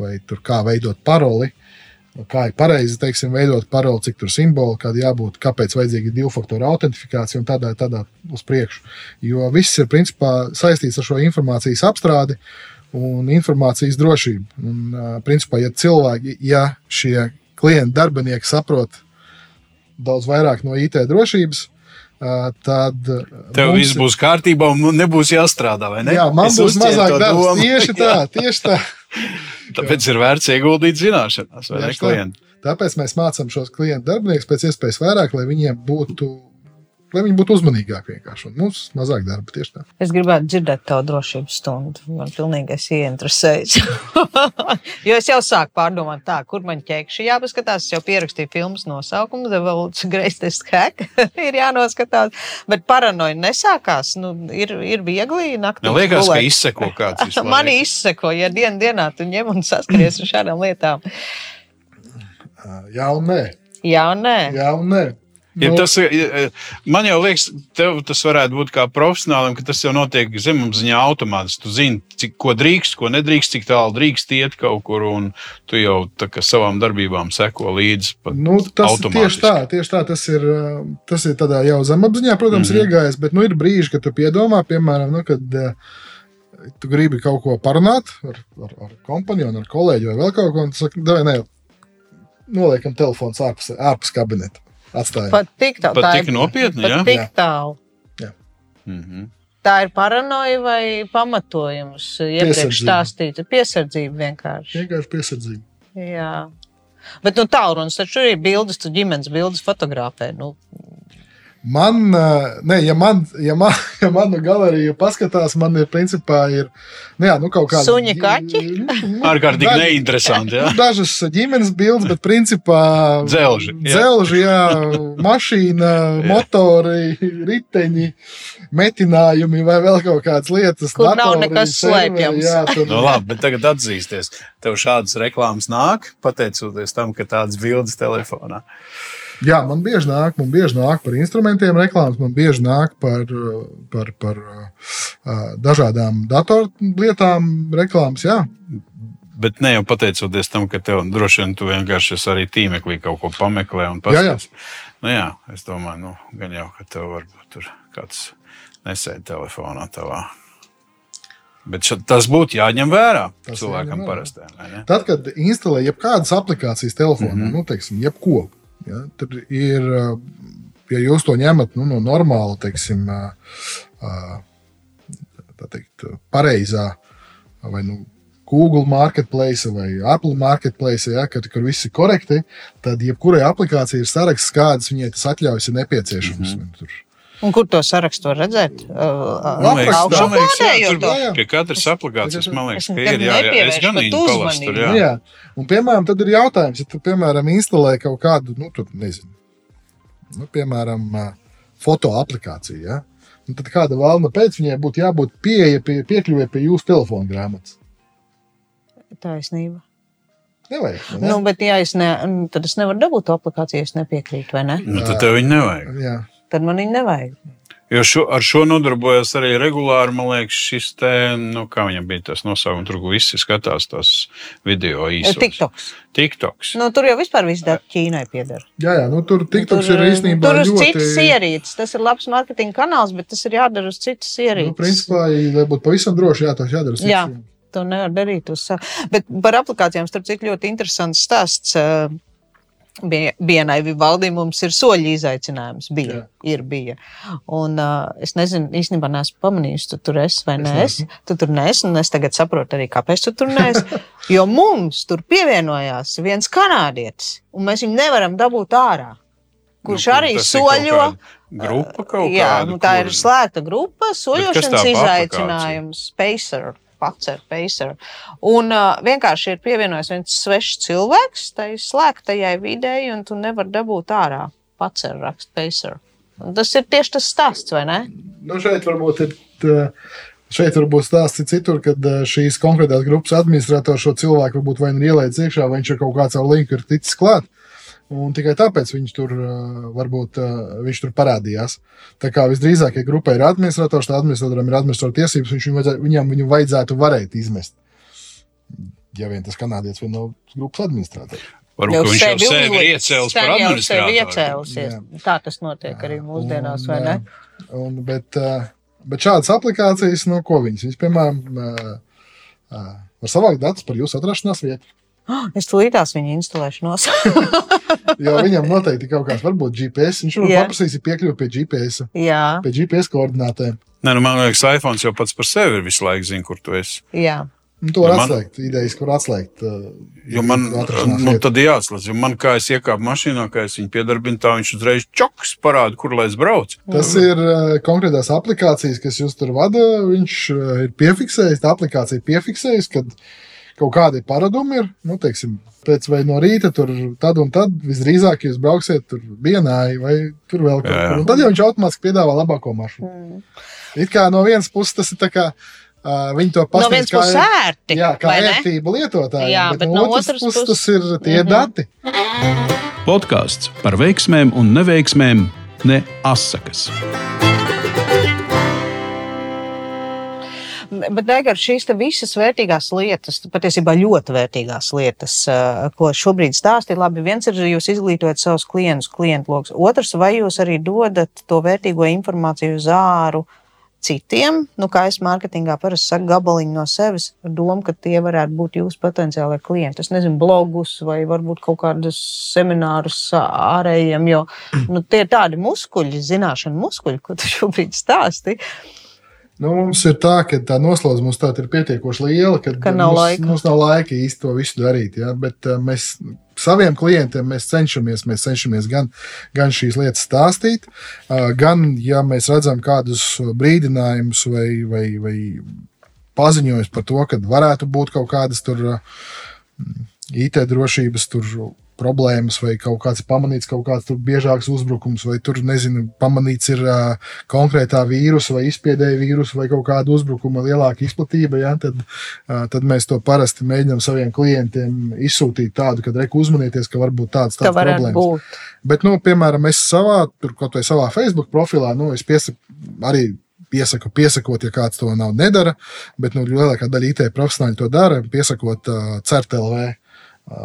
vai tur kā veidot paroli. Kā ir pareizi teiksim, veidot paroli, cik tur simboli, kāda jābūt, kāpēc vajadzīga divu faktoru autentifikācija un tādā, tādā uz priekšu. Jo viss ir principā saistīts ar šo informācijas apstrādi un informācijas drošību. Un, principā, ja cilvēki, ja šie klienti, darbinieki saprot daudz vairāk no IT drošības, tad Tev viss būs kārtībā un nebūs jāstrādā. Ne? Jā, man Es būs mazāk domu. Tieši tā, tieši tā. Tāpēc ir vērts ieguldīt zināšanās, vai ne klienti? Tāpēc mēs mācām šos klientu darbiniekus pēc iespējas vairāk, lai viņiem būtu, lai viņi būtu uzmanīgāki vienkārši. Un mums mazāk darba tieši tā. Es gribētu dzirdēt to drošības stundu. Man pilnīgi es ieinteresējos. jo es jau sāku pārdomāt, tā, kur man ķēkšķi jāpaskatās. Es jau pierakstīju filmas nosaukumu, The World's Greatest Hack. ir jānoskatās. Bet paranoja nesākās. Nu, ir, ir viegli naktī. Man liekas, ka gulēt. izseko kāds. Mani izseko, ja dienā dienā tu ņem un saskaries ar šādām lietām. Jā, un nē. Jā, un nē. Jā, un nē. Ja Nu, tas, ir- man jau liekas, tev tas varētu būt kā profesionālim, ka tas jau notiek zemapziņā automātiski. Tu zini, cik, ko drīkst, ko nedrīkst, cik tālu drīkst iet kaut kur, un tu jau savām darbībām seko līdzi. Nu, tas automātiski. tieši tā, tieši tā tas ir. ā, Tas ir tādā jau zemapziņā, protams, mm -hmm. ir iegājis, bet nu, ir brīži, kad tu piedomā, piemēram, nu, kad ā, tu gribi kaut ko parunāt ar, ar, ar kompāniju, ar kolēģi vai vēl kaut ko, un tu saki, "Davai, nē, noliekam telefonu ārpus, ārpus kabineta. Atstājam. Pat tik tālu. Pat tā tik nopietni, pat jā? Tik Jā. tālu. Mhm. Tā ir paranoja vai pamatojums? Iepriekš Piesardzība. stāstīta piesardzība vienkārši. Vienkārši piesardzība. Jā. Bet nu, tālrunis taču ir bildes, tu ģimenes bildes fotografē. Nu, Man, ā, ne, ja man, ja man, ja man no galerija paskatās, man ir principā ir, nu jā, nu kaut kāda. Suņi, kaķi? Ārkārtīgi Daži- neinteresanti. Jā. Dažas ģimenes bildes, bet principā Dzelži, jā. dzelži jā, mašīna, motori, riteņi, metinājumi vai vēl kaut kādas lietas. Kur nav datori, nekas serveri, slēpjams. Jā, tur, Nu, labi, bet tagad atzīsties. Tev šādas reklāmas nāk, pateicoties tam, ka tādas bildes telefonā. Jā, man bieži nāk, man bieži nāk par instrumentiem reklāmas, man bieži nāk par, par, par uh, dažādām datorlietām reklāmas. Jā, Bet ne jau pateicoties tam, ka tev droši vien tu vienkārši esi arī tīmeklī kaut ko pameklē un paskatās. Nu, jā, es domāju, nu, gan jau, ka tev varbūt tur kāds nesēž telefonā tavā. Bet šad, tas būtu jāņem vērā Tas cilvēkam parastajam. Tad, kad instalē jebkādas aplikācijas telefonā, mm. -hmm. nu, teiksim, jebko, ja, tad ir, ja jūs to ņemat nu, no normāla, teiksim, tā teikt, pareizā vai nu, Google marketplace vai Apple marketplace, ja, kad, kur viss ir korekti, tad jebkurai aplikācijai ir saraksts, kādas viņai tas atļaujas ir nepieciešams. Mm -hmm. Un kur to sarakstu var redzēt? Man liekas, jā, Augšuplādējot tur to. Jā, jā. pie katras aplikācijas, man liekas, ka ir jā, jā, es gan viņu palastu tur, Nu, jā. jā. Un, piemēram, tad ir jautājums, ja tu, piemēram, instalē kaut kādu, nu, tur, nezinu, nu, piemēram, foto aplikāciju, ja? Un tad kāda vēlna pēc viņai būtu jābūt pieeja pie, piekļuvē pie jūsu telefona grāmatas. Taisnība. Nevajag. Ne? Nu, bet, ja es ne, nu, tad es nevaru dabūt to aplikāciju, ja es nepiekrītu, vai ne? Nu, tad tev viņu nevajag. Jā. Tad man viņa nevajag. Jo šo, ar šo nodarbojas arī regulāri. Man liekas, šis te, nu, kā viņam bija tas nosaukums, tur visi skatās tos video īsos. TikToks. TikToks. Nu, tur jau vispār viss dati Ķīnai pieder. jā, jā, nu, tur TikToks ir īstenībā tur uz ļoti. citas ierīces. Tas ir labs mārketinga kanāls, bet tas ir jādara uz citas Nu, ierīces. principā, lai būtu pavisam droši, jā, tas jādara. Jā. cits. To nevar darīt uz savu. Bet par aplikācijām, starp citu, ļoti interesants stāsts. Bija- Vienai valdībai mums ir soļi izaicinājums. Bija, Jā. ir, bija. Un, uh, es nezinu, īstenībā neesmu pamanījis, tu tur esi vai nē. Es, tu tur neesi, un es tagad saprotu arī, kāpēc tu tur neesi. Jo mums tur pievienojās viens kanādietis, un mēs viņu nevaram dabūt ārā. Kurš Nu, arī ir kaut soļo. kāda Grupa kaut Jā, kāda. nu, tā ir kur- slēgta grupa, soļošanas izaicinājums, Pacer. Pacer, pacer. Un uh, vienkārši ir pievienojis viens svešs cilvēks tai slēgtajai videi, un tu nevari dabūt ārā. Pacer, raksta Pacer. Un tas ir tieši tas stāsts, vai ne? Nu, šeit varbūt ir. tā- Šeit varbūt stāsts ir citur, kad ā, šīs konkrētās grupas administrators šo cilvēku varbūt vai nu ielaiž iekšā, vai viņš ar kaut kādu savu linku ir ticis klāt. Un tikai tāpēc viņš tur varbūt viņš tur parādījās. Tā kā visdrīzāk, ja grupai ir administrators, tad administratoram ir administratora tiesības, viņš viņu vajadzētu, viņam viņu vajadzētu varēt izmest. Ja vien tas kanādietis vien nav grupas administrators. Varbūt ka viņš jau sevi ir iecēlis par jau administratoru. Tā tas notiek arī mūsdienās, vai ne? Un, un, bet, bet šādas aplikācijas, no ko viņas? Viņas, piemēram, var savākt datus par jūsu atrašanās vietu. Es tulītās viņu instalēšanos. Jo viņam noteikti kaut kāds, varbūt GPS. Viņš jau Jā. paprasīs piekļuvi pie GPS, jā, pie GPS koordinātēm. Nē, nu, man liekas, iPhone jau pats par sevi ir visu laiku zina, kur tu esi. jā. Un to var Man- atslēgt. Idejas, kur atslēgt. ā, Jo man nu, vietu. tad ir jāatslēdz. Jo man, kā es iekāpu mašīnā, kā es viņu piedarbinu, tā viņš uzreiz čoks parāda, kur lai es braucu. Tas ir ā, konkrētās aplikācijas, kas jūs tur vada. Viņš ā, ir piefiksējis, tā aplikācija ir piefiksējusi, kad kaut kādi paradumi ir. Nu, teiksim, pēc vai no rīta, tur tad un tad visdrīzāk jūs brauksiet tur vienai vai tur vēl kaut kur. Un tad jau viņš automātiski piedāvā labāko mašīnu. Mm. It kā no vienas puses tas ir tā kā. Uh, viņi to No pasniedz vienas puses ērti. Jā, kā vai ne? ērtība lietotājiem. Jā, bet no otras puses tas puses- ir tie Mhm. dati. Podkāsts par veiksmēm un neveiksmēm, ne asakas. Bet Daigar, šīs visas vērtīgās lietas, patiesībā ļoti vērtīgās lietas, eh, ko šobrīd stāstīt, labi, viens ir jūs izglītojat savus klientus, klientu lokus. Otrs, vai jūs arī dodat to vērtīgo informāciju uz āru citiem, nu, kā es mārketingā parasti saku, gabaliņu no sevis, ar domu, ka tie varētu būt jūsu potenciālie klienti. Es nezinu, blogus vai varbūt kaut kādus seminārus ārējiem, jo nu, tie ir tādi muskuļi, zināšanu muskuļi, ko tu šobrīd stāsti. Nu, mums ir tā, ka tā noslodze mums ir pietiekoši liela, ka, ka nav mums, laika. mums nav laika īsti to visu darīt. Ja? Bet uh, mēs saviem klientiem mēs cenšamies, mēs cenšamies gan, gan šīs lietas stāstīt, uh, gan, ja mēs redzam kādus brīdinājumus vai, vai, vai paziņojumus par to, ka varētu būt kaut kādas tur uh, IT drošības tur problēmas, vai kaut kāds pamanīts, kaut kāds biežāks uzbrukums, vai tur, nezinu, pamanīts ir uh, konkrētā vīrusa vai izspiedēja vīrusa vai kaut kāda uzbrukuma lielāka izplatība, ja, tad, uh, tad mēs to parasti mēģinām saviem klientiem izsūtīt tādu, ka reku uzmanieties, ka varbūt tāds, tāds problēmas. Būt. Bet, nu, piemēram, es savā, tur kaut vai savā Facebook profilā, nu, es piesaku arī piesaku, piesakot, ja kāds to nav nedara, bet nu, lielākā daļa IT profesionāļu to dara, piesakot uh, CERTLV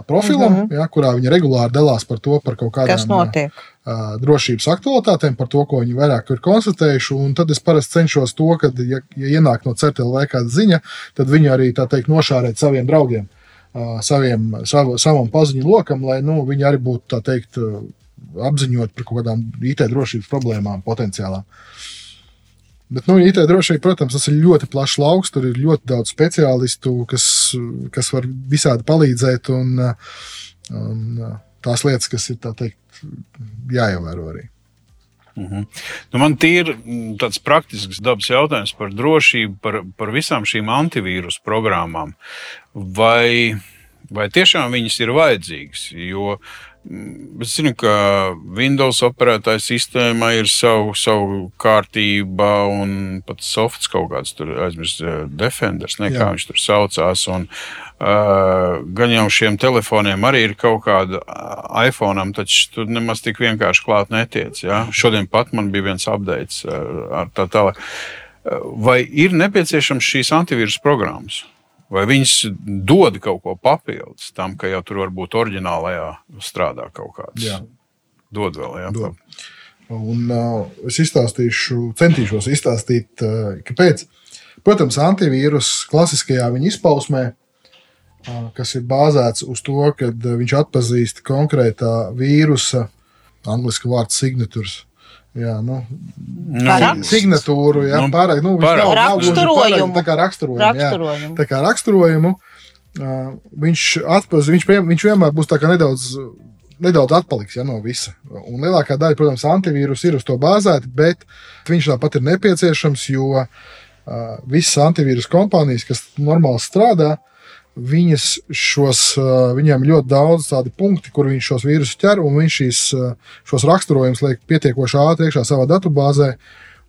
profilam, mm -hmm. ja, kurā viņi regulāri dalās par to, par kaut kādām uh, drošības aktualitātēm, par to, ko viņi vairāk ir konstatējuši. Tad es parasti cenšos to, ka, ja, ja ienāk no CERTLV kāda ziņa, tad viņi arī tā teikt nošārēt saviem draugiem, uh, saviem, savu, savam paziņu lokam, lai nu, viņi arī būtu tā teikt apziņot par kaut kādām IT drošības problēmām potenciālām. Bet, nu, IT drošība, protams, tas ir ļoti plašs lauks. Tur ir ļoti daudz speciālistu, kas, kas var visādi palīdzēt. Un, un tās lietas, kas ir teikt, jāievēro arī. Uh -huh. nu, man ir tāds praktisks dabas jautājums par drošību, par, par visām šīm antivīrusu programmām. Vai, vai tiešām viņas ir vajadzīgas? Jo Mm, es zinu, ka Windows operētāja sistēmā ir savu, savu kārtība un pat softs kaut kāds tur aizmirst, eh, Defenders, ne, kā viņš tur saucās. Un, uh, gan jau šiem telefoniem arī ir kaut kāda iPhone, taču tur nemaz tik vienkārši klāt netiec. Ja? Šodien pat man bija viens updates ar tā tālāk. Vai ir nepieciešams šīs antivīrus programmas? Vai viņas dod kaut ko papildus tam, ka jau tur varbūt oriģinālajā strādā kaut kāds? Jā. Dod vēl, jā. Dod. Un, uh, es izstāstīšu, centīšos izstāstīt, uh, kāpēc. Protams, antivīrus klasiskajā viņa izpausmē, uh, kas ir bāzēts uz to, ka viņš atpazīst konkrētā vīrusa, angļuiski vārds signatūras Jā, nu, nu, signatūru, jā, nu, pārāk, nu, pārāk, nav, raksturojumu. Pārāk, tā kā raksturojumu, raksturojumu. Jā, tā kā raksturojumu uh, viņš, atpaz, viņš, viņš vienmēr būs nedaudz, nedaudz atpaliks ja, no visa. Un lielākā daļa, protams, antivīrus ir uz to bāzēta, bet viņš tāpat ir nepieciešams, jo uh, visas antivīrus kompānijas, kas normāli strādā, uh, viņas šos, viņiem ļoti daudz tādu punktu, kur viņš šos vīrusus ķer, un viņš šīs, šos raksturojumus liek pietiekoši ātri iekšā savā datubāzē.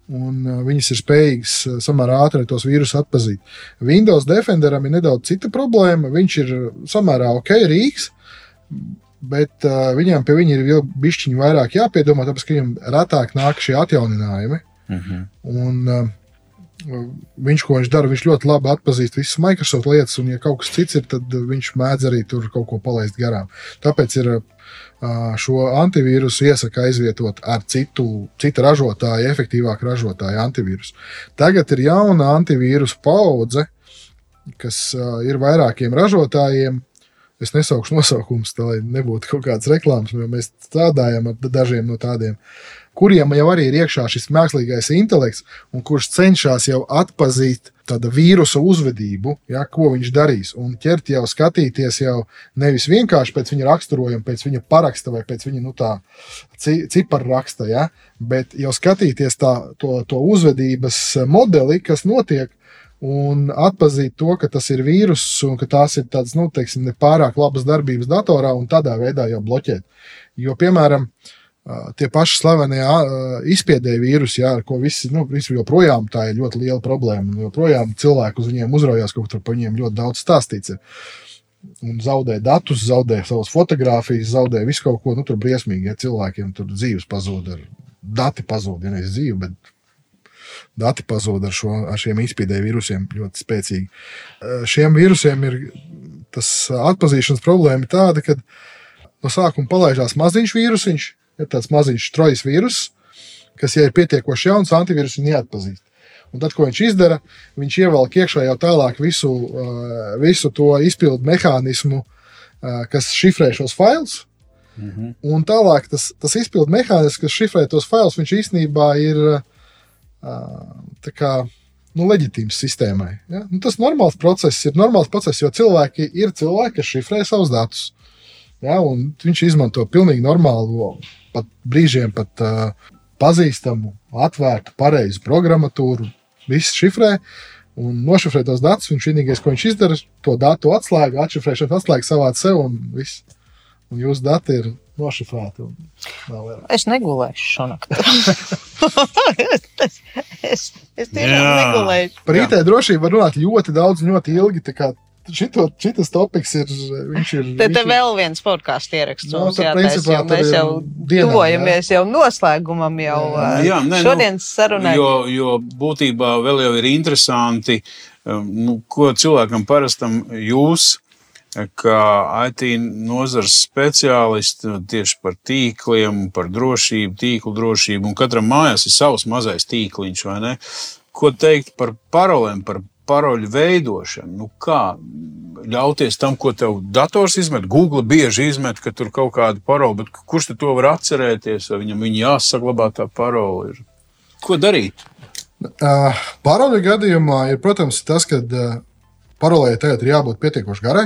Un viņas ir spējīgas samērā ātri tos vīrusus atpazīt. Windows Defenderam ir nedaudz cita problēma. Viņš ir samērā ok, rīks, bet viņam pie viņa ir vēl bišķiņi vairāk jāpiedomā, tāpēc ka viņam retāk nāk šie atjauninājumi. Mhm. Un, viņš, ko viņš dara, viņš ļoti labi atpazīst visas Microsoft lietas, un, ja kaut kas cits ir, tad viņš mēdz arī tur kaut ko palaist garām. Tāpēc ir šo antivīrusu iesaka aizvietot ar citu, citu ražotāju, efektīvāku ražotāju antivīrusu. Tagad ir jauna antivīrusu paudze, kas ir vairākiem ražotājiem. Es nesaukšu nosaukumus, lai nebūtu kaut kādas reklāmas, jo mēs strādājam ar dažiem no tādiem. Uh, kuriem jau arī ir iekšā šis mākslīgais intelekts, un kurš cenšas jau atpazīt tādu vīrusu uzvedību, ja, ko viņš darīs. Un ķert jau skatīties jau nevis vienkārši pēc viņa raksturojuma, pēc viņa paraksta vai pēc viņa nu, ciparu raksta, ja, bet jau skatīties tā, to, to uzvedības modeli, kas notiek. Un atzīt to, ka tas ir vīruss un ka tās ir tādas, nu, teiksim, nepārāk labas darbības datorā, un tādā veidā jau bloķēt. Jo, piemēram, uh, tie paši slavenie izspiedēji vīrusi, jā, ar ko visi, nu, visi joprojām tā ir ļoti liela problēma. Joprojām cilvēki uz viņiem uzraujās, kaut kur par viņiem ļoti daudz stāstīts. Un zaudē datus, zaudē savas fotogrāfijas, zaudē visu kaut ko. Nu, tur briesmīgi, ja cilvēkiem tur dzīves pazūd, dati pazūd, ja nevis dzīve, bet dati pazūd ar, šo, ar šiem izspiedēju vīrusiem ļoti spēcīgi. Šiem vīrusiem ir tas atpazīšanas problēma tāda, ka no sākuma palaižās maziņš vīrusiņš, ir tāds maziņš trojas vīrus. kas, ja ir pietiekoši jauns, antivīrus neatpazīst. Un tad, ko viņš izdara, viņš ievelk iekšā jau tālāk visu, uh, visu to izpildu mehānismu, uh, kas šifrē šos failus. Mm -hmm. Un tālāk tas, tas izpildu mehānisms, kas šifrē tos failus, viņš īstenībā ir uh, kā, nu, leģitīms sistēmai. Ja? Nu, tas normāls process ir normāls process, jo cilvēki ir cilvēki, kas šifrē savus datus. Ja? Viņš izmanto pilnīgi normālu, pat brīžiem pat uh, pazīstamu, atvērtu, pareizu programmatūru, viss šifrē. Un nošifrē tos datus. Viņš vienīgais, ko viņš izdara, to datu atslēgu, atšifrēšanas atslēgu savāc sev un viss. Un jūsu dati ir nošifrēti. Es negulēšu šonakt. es, es, es tiešām negulēšu. Par IT drošību var runāt ļoti daudz, ļoti ilgi. Šito, šitas topiks ir. ir te, te ir, vēl viens podkāstu ieraksts. No, mums jātais, jo mēs jau dienā, tuvojamies jā. jau noslēgumam, jau jā, jā, ne, šodienas nu, sarunai. Jo, jo būtībā vēl jau ir interesanti, um, nu, ko cilvēkam parastam jūs kā IT nozares speciālisti tieši par tīkliem, par drošību, tīklu drošību, un katram mājās ir savs mazais tīkliņš, vai ne? Ko teikt par parolēm, par paroļu veidošanu. Nu, kā ļauties tam, ko tev dators izmet? Google bieži izmet, ka tur kaut kāda parole, bet kurš to var atcerēties? Vai viņam viņa jāsaglabā tā parole? Ko darīt? Uh, Paroļu gadījumā ir, protams, tas, ka uh, parolē tagad ir jābūt pietiekoši garai.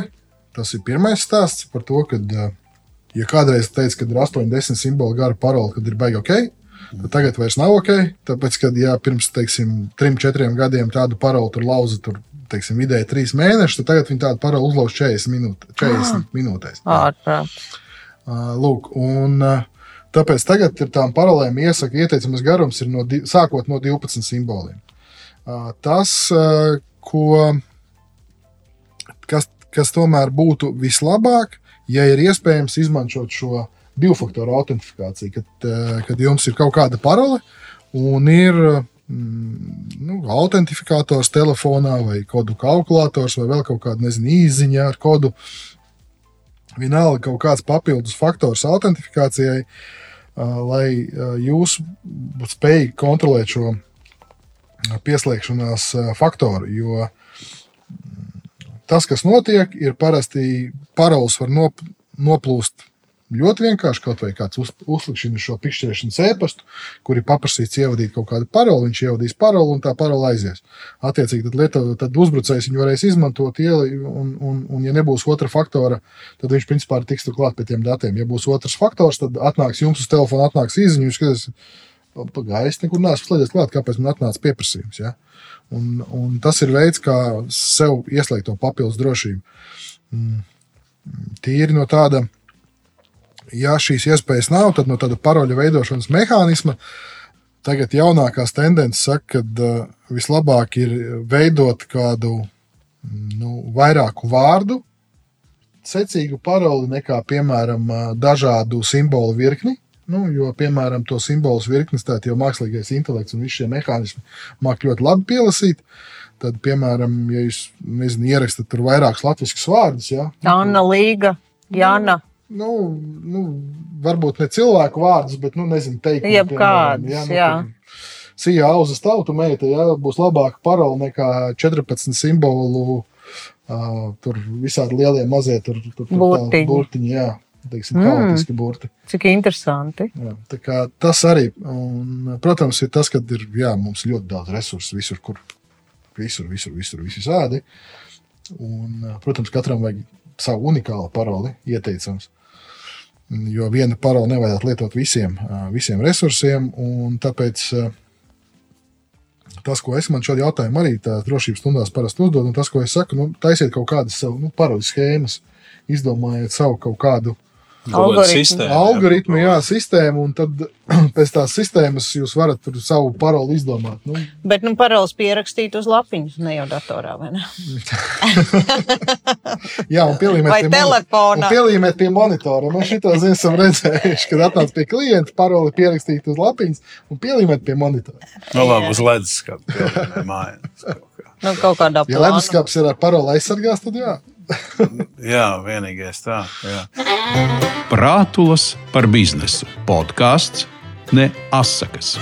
Tas ir pirmais stāsts par to, ka, uh, ja kādreiz teica, ka ir 80 simbolu gara parole, tad ir baigi ok, tad tagad vairs nav ok. Tāpēc, kad jā, pirms teiksim, trim, četriem gadiem tādu paroli tur lauza, tur teiksim, vidēji trīs mēnešus, tad tagad viņi tādu paroli uzlauž 40, minūte, 40 ah. minūtēs. Ārprāt. Lūk, un tāpēc tagad ir tām parolēm iesaka ieteicamais garums ir no, sākot no 12 simboliem. Tas, ko, kas, kas tomēr būtu vislabāk, ja ir iespējams izmantot šo divu faktoru autentifikācija, kad, eh, kad jums ir kaut kāda parole un ir mm, nu, autentifikators telefonā vai kodu kalkulators vai vēl kaut kāda nezinu, īziņa ar kodu. Vienalga kaut kāds papildus faktors autentifikācijai, eh, lai eh, jūs spējīgi kontrolēt šo pieslēgšanās faktoru. Jo mm, tas, kas notiek, ir parasti paroles var nop, noplūst Ļoti vienkārši kaut vai kāds uz, uzlikšana šo pikšķēšanas ēpastu, kuri paprasīs ievadīt kaut kādu paroli, viņš ievadīs paroli un tā paroli aizies. Attiecīgi, tad, lieto, tad uzbrucējs viņu varēs izmantot, ieli, un, un, un, ja nebūs otra faktora, tad viņš principā tiks klāt pie tiem datiem. Ja būs otrs faktors, tad atnāks jums uz telefona, atnāks īziņa, jūs skatāties, pagaidzi, nekur neesmu slēdzies klāt, kāpēc man atnāca pieprasījums. Ja? Un, un tas ir veids, kā sev ieslēgt to papildus drošību. Mm. Tīri no tāda ja šīs iespējas nav, tad no tāda paroļu veidošanas mehānisma tagad jaunākās tendences saka, ka uh, vislabāk ir veidot kādu nu, vairāku vārdu secīgu paroli nekā, piemēram, dažādu simbolu virkni. Nu, jo, piemēram, to simbolu virknes tā jau mākslīgais intelekts un visi šie mehānismi māk ļoti labi pielasīt. Tad, piemēram, ja jūs nezinu, ierakstat tur vairākus latviešu vārdus, ja, Anna Līga, Jana. Nu, nu, nu, varbūt ne cilvēku vārdus, bet, nu, nezinu, teikt, jebkādas. Ja, nu, jā. Sija auzas tautu meita, ja būs labāka parola nekā 14 simbolu. Uh, tur visādi lielie, mazie tur, tur, tur burtiņi. burtiņi jā, teiksim, mm. burti. Cik interesanti. Jā, tas arī, un, protams, ir tas, ka ir jā, mums ļoti daudz resursu visur, kur visur, visur, visur, visur sādi. Un, protams, katram vajag savu unikālu paroli, ieteicams jo viena parole nevajadzētu lietot visiem, visiem resursiem. Tāpēc tas, ko es man šādi jautājumu arī tās drošības stundās parasti uzdod, un tas, ko es saku, nu, taisiet kaut kādas savu nu, paroļu schēmas, izdomājiet savu kaut kādu Algoritmu. Algoritmu, jā, sistēmu, un tad pēc tās sistēmas jūs varat tur savu paroli izdomāt. Nu. Bet nu, paroles pierakstīt uz lapiņas, ne jau datorā, vai ne? jā, un pielīmēt vai pie telefonā. Pielīmēt pie monitora. Mēs šito zinu, esam redzējuši, kad atnāc pie klienta, paroli pierakstīt uz lapiņas un pielīmēt pie monitora. No nu, labi, uz leduskapa mājās. Nu, kaut kādā. Ja leduskaps ir ar paroli aizsargās, tad jā jā, vienīgais tā. Jā. Prātulas par biznesu podkāsts ne asakas.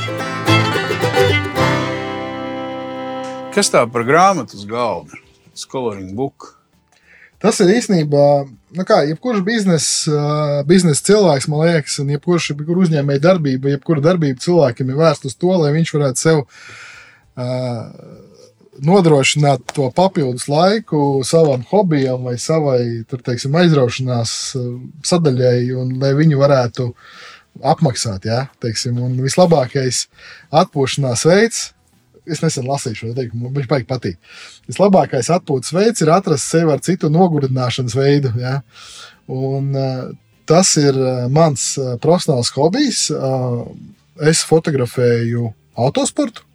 Kas tā par grāmatu uz galda? Coloring book. Tas ir īstenībā, nu kā, jebkurš biznesa biznes cilvēks, man liekas, un jebkurš jebkur uzņēmēja darbība, jebkura darbība cilvēkam ir vērsta uz to, lai viņš varētu sev uh, nodrošināt to papildus laiku savam hobijam vai savai tur, teiksim, aizraušanās sadaļai, un lai viņu varētu apmaksāt. Ja, teiksim, un vislabākais atpūšanās veids Es nesen lasīju šo teikumu, man viņš baigi patīk. Vislabākais atpūtas veids ir atrast sevi ar citu nogurdināšanas veidu. Ja? Un, uh, tas ir mans uh, profesionāls hobijs. Es fotografēju autosportu.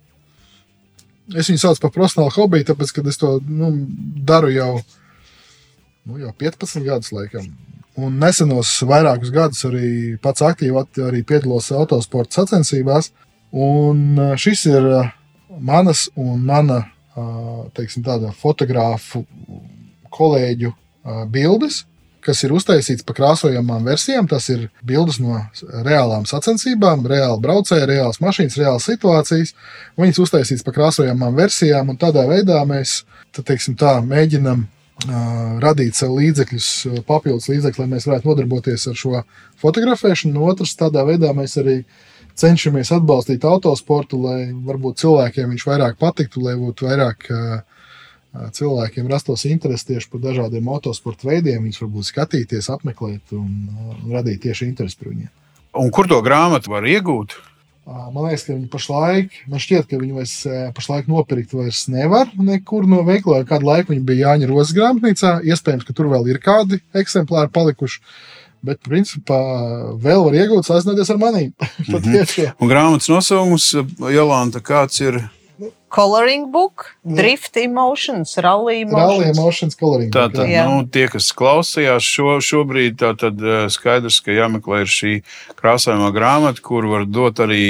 Es viņu saucu par profesionālu hobiju, tāpēc, ka es to nu, daru jau, nu, jau 15 gadus. Laikam. Un nesenos vairākus gadus arī pats aktīvi piedalos autosporta sacensībās. Un šis ir manas un mana teiksim, fotogrāfu kolēģu bildes, kas ir uztaisīts pa krāsojamām versijām. Tas ir bildes no reālām sacensībām, reāli braucēji, reāls mašīnas, reāls situācijas. Viņas uztaisīts pa krāsojamām versijām, un tādā veidā mēs teiksim, tā, mēģinam uh, radīt sev līdzekļus, papildus līdzekļus, lai mēs varētu nodarboties ar šo fotografēšanu. No otras, tādā veidā mēs arī uh, cenšamies atbalstīt autosportu, lai varbūt cilvēkiem viņš vairāk patiktu, lai būtu vairāk cilvēkiem rastos interesi tieši par dažādiem autosporta veidiem. Viņus varbūt skatīties, apmeklēt un radīt tieši interesi par viņiem. Un kur to grāmatu var iegūt? Man liekas, ka viņi pašlaik, man šķiet, ka viņi vairs pašlaik nopirkt vairs nevar nekur no veikala. Kādu laiku viņi bija Jāņa Rozes grāmatnīcā. Iespējams, ka tur vēl ir kādi eksemplāri palikuši. Bet, principā, vēl var iegūt sazināties ar maniem. Mm -hmm. Un grāmatas nosaukums, Jolanta, kāds ir? Coloring book, drift emotions, rally emotions. Rally emotions coloring book. Tātad, jā. nu, tie, kas klausījās šo, šobrīd, tātad skaidrs, ka jāmeklē ir šī krāsājumā grāmata, kur var dot arī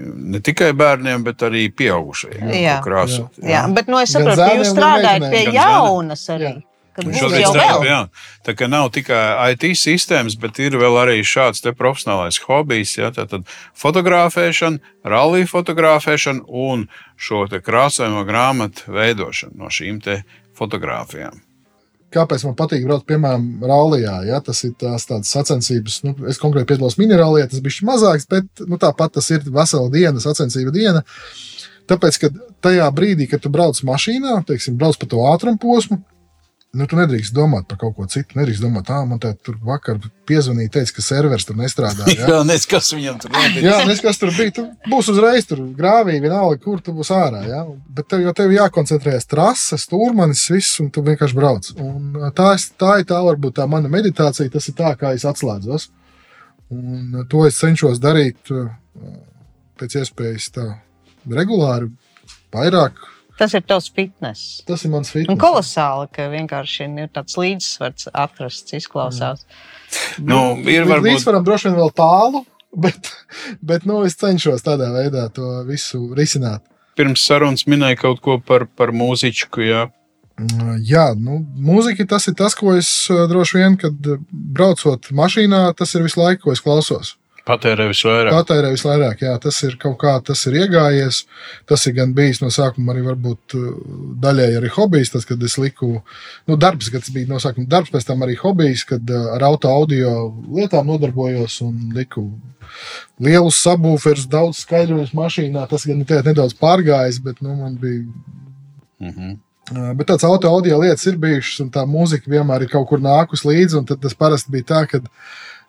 ne tikai bērniem, bet arī pieaugušajiem. Jā, krāsot, jā. jā. bet nu, es saprotu, ka jūs strādājat pie jaunas arī. Jā. Šobrīd strādā, jā. Tā kā nav tikai IT sistēmas, bet ir vēl arī šāds profesionālais hobijs. Jā, tātad fotografēšana, rallija fotografēšana un šo krāsojamo grāmatu veidošana no šīm fotografijām. Kāpēc man patīk braukt, piemēram, rallijā? Ja? Tas ir tās tādas sacensības. Nu, es konkrēti piedalos minerālijā, tas bija mazāks, bet nu, tāpat tas ir vesela diena, sacensība diena. Tāpēc, ka tajā brīdī, kad tu brauc mašīnā, teiksim, brauc pa to ātrumu posmu, Nu, tu nedrīkst domāt par kaut ko citu. Nedrīkst domāt, ah, man te tur vakar piezvanīja, teica, ka serveris tur nestrādā. Ja? jā, nes kas viņam tur bija. jā, nes kas tur bija. Tu būsi uzreiz tur grāvī, vienalga, kur tu būsi ārā. Ja? Bet tev jau tev jākoncentrējas trases, stūrmanis, viss, un tu vienkārši brauc. Un tā, tā ir tā, varbūt tā mana meditācija, tas ir tā, kā es atslēdzos. Un to es cenšos darīt pēc iespējas tā regulāri, vairāk Tas ir tavs fitness. Tas ir mans fitness. Un kolosāli, ka vienkārši ir tāds līdzsvars atrasts, izklausās. Mm. Nu, ir varbūt... Līdzsvaram droši vien vēl tālu, bet, bet nu, es cenšos tādā veidā to visu risināt. Pirms sarunas minēja kaut ko par, par mūziķu. Jā. Mm, jā, nu, mūzika tas ir tas, ko es droši vien, kad braucot mašīnā, tas ir visu laiku, ko es klausos. Patērē visvairāk. Patērē visvairāk, jā, tas ir kaut kā, tas ir iegājies. Tas ir gan bijis no sākuma arī varbūt uh, daļēji arī hobijs, tas, kad es liku, nu, darbs, kad tas bija no sākuma darbs, pēc tam arī hobijs, kad uh, ar auto audio lietām nodarbojos un liku lielus sabūferus, daudz skaidrojumus mašīnā. Tas gan ir nedaudz pārgājis, bet, nu, man bija. Mm -hmm. Bet tāds auto audio lietas ir bijušas, un tā mūzika vienmēr ir kaut kur nākus līdzi. Tad tas parasti bija tā, ka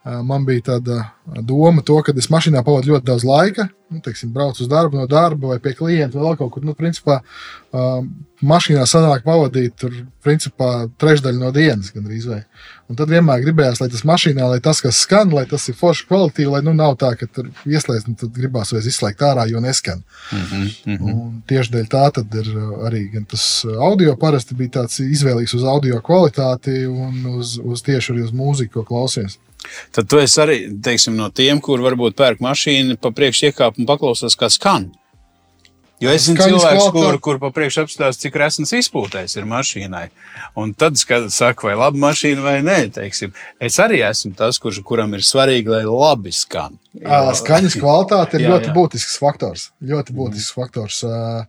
man bija tāda doma, to, ka es mašīnā pavadu ļoti daudz laika. Nu, teiksim, braucu uz darbu, no darba vai pie klienta vai kaut kur. Nu, principā, uh, mašīnā sanāk pavadīt tur, principā, trešdaļu no dienas gandrīz. Vai. Un tad vienmēr gribējās, lai tas mašīnā, lai tas, kas skan, lai tas ir forši kvalitīvi, lai nu nav tā, ka tur ieslēdz, nu, tad gribās vairs izslēgt ārā, jo neskan. Mm -hmm, mm -hmm. Un tieši dēļ tā tad ir arī tas audio parasti bija tāds izvēlīgs uz audio kvalitāti un uz, uz tieši arī uz mūziku, ko klausies. Tad tu esi arī teiksim, no tiem, kur varbūt pērk mašīnu, pa priekšu iekāp un paklausās, kā skan. Jo es zinu, cilvēks, kur, kur pa priekšu apstāsta, cik resns izpūtējs ir mašīnai. Un tad skatos, saka, vai laba mašīna vai nē. Teiksim. Es arī esmu tas, kurš, kuram ir svarīgi, lai labi skan. Ā, Skaņas kvalitāte ir Jā, ļoti jā. būtisks faktors. Ļoti būtisks faktors. Ā,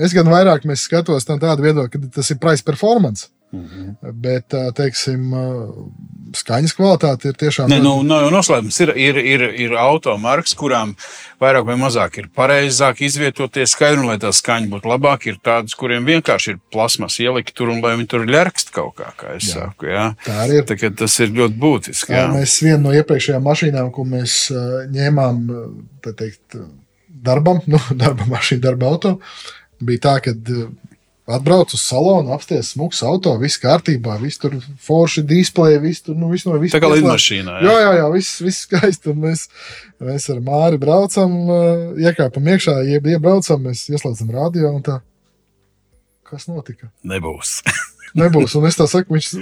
Es gan vairāk mēs skatos no tāda viedokļa, ka tas ir price performance. Bet, ā, teiksim, ā, skaņas kvalitāte ir tiešām. Nē, nu, no, noslēpums ir, ir, ir, ir automarks, kurām vairāk vai mazāk ir pareizāk izvietoties skaņu, un lai tā skaņa būtu labāka. Ir tādas, kuriem vienkārši ir plasmas ielikt tur un lai viņi tur ļerkst kaut kā, kā es Jā. saku. Jā. Tā arī ir. Tā, tas ir ļoti būtiski. Jā. Mēs vienu no iepriekšējām mašīnām, ko mēs ņēmām tā teikt, darbam, nu, darba mašīna, darba auto, bija tā, ka atbrauc uz salonu, apsties smūgs auto, viss kārtībā, viss tur forši displeja, viss tur nu, viss no viss. Tā kā lidmašīnā. Jā, jā, jā viss, viss skaisti. Mēs, mēs ar Māri braucam, iekāpam iekšā, jeb iebraucam, mēs ieslēdzam radio un tā. Kas notika? Nebūs. Nebūs. Un es tā saku, viņš.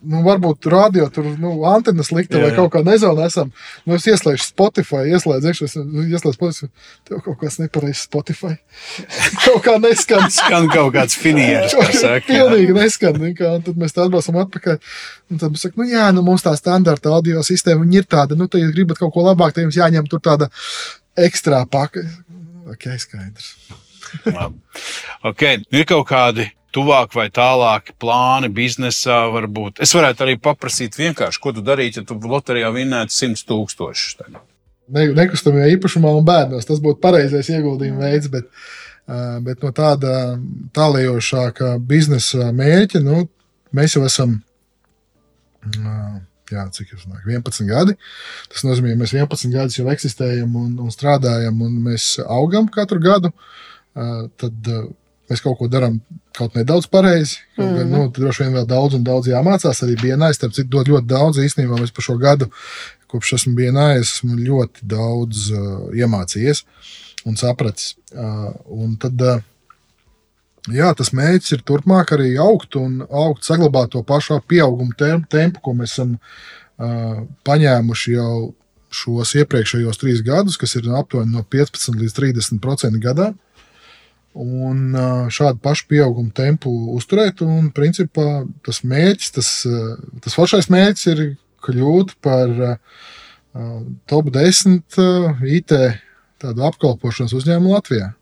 Nu, varbūt radio tur nu, antenas likta Jā, vai jā. kaut kā nezinu. Esam. Nu, es ieslēdzu Spotify, ieslēdzu iekšā, nu, ieslēdzu Spotify. Tev kaut kas nepareizs Spotify. kaut kā neskan. Skan kaut kāds finieris, saka. Pilnīgi neskan. kā, un Tad mēs tā atbraucam atpakaļ. Un tad mēs sakām, nu jā, nu mums tā standarta audio sistēma ir tāda, nu, tad, ja gribat kaut ko labāk, tad jums jāņem tur tāda ekstra paka. Ok, skaidrs. Labi. Okay. Ir kaut kādi tuvāk vai tālāk plāni biznesā, varbūt. Es varētu arī paprasīt vienkārši, ko tu darītu, ja tu loterijā vinnētu 100 tūkstošus. ne, nekustamajā īpašumā un bērnos. Tas būtu pareizais ieguldījuma veids, bet, bet no tāda tālējošāka biznesa mērķa, nu, mēs jau esam. Jā, cik jau sanāk, 11 gadi. Tas nozīmē, ka mēs 11 gadus jau eksistējam un, un strādājam, un mēs augam katru gadu. Tad mēs kaut ko darām kaut nedaudz pareizi. Kaut mm. gan, nu, droši vien vēl daudz un daudz jāmācās. Arī nāc, starp citu, dod ļoti daudz īstenībā. Mēs par šo gadu, kopš esmu bijis, esmu ļoti daudz uh, iemācījies un sapratis. Uh, un tad, uh, jā, tas mērķis ir turpmāk arī augt un augt, saglabāt to pašu pieauguma tem- tempu, ko mēs esam uh, paņēmuši jau šos iepriekšējos trīs gadus, kas ir aptuveni no 15 līdz 30% gadā. Un šādu pašu pieauguma tempu uzturēt, un principā tas mērķis, tas, tas foršais mērķis ir kļūt par top 10 ā, IT apkalpošanas uzņēmumu Latvijā.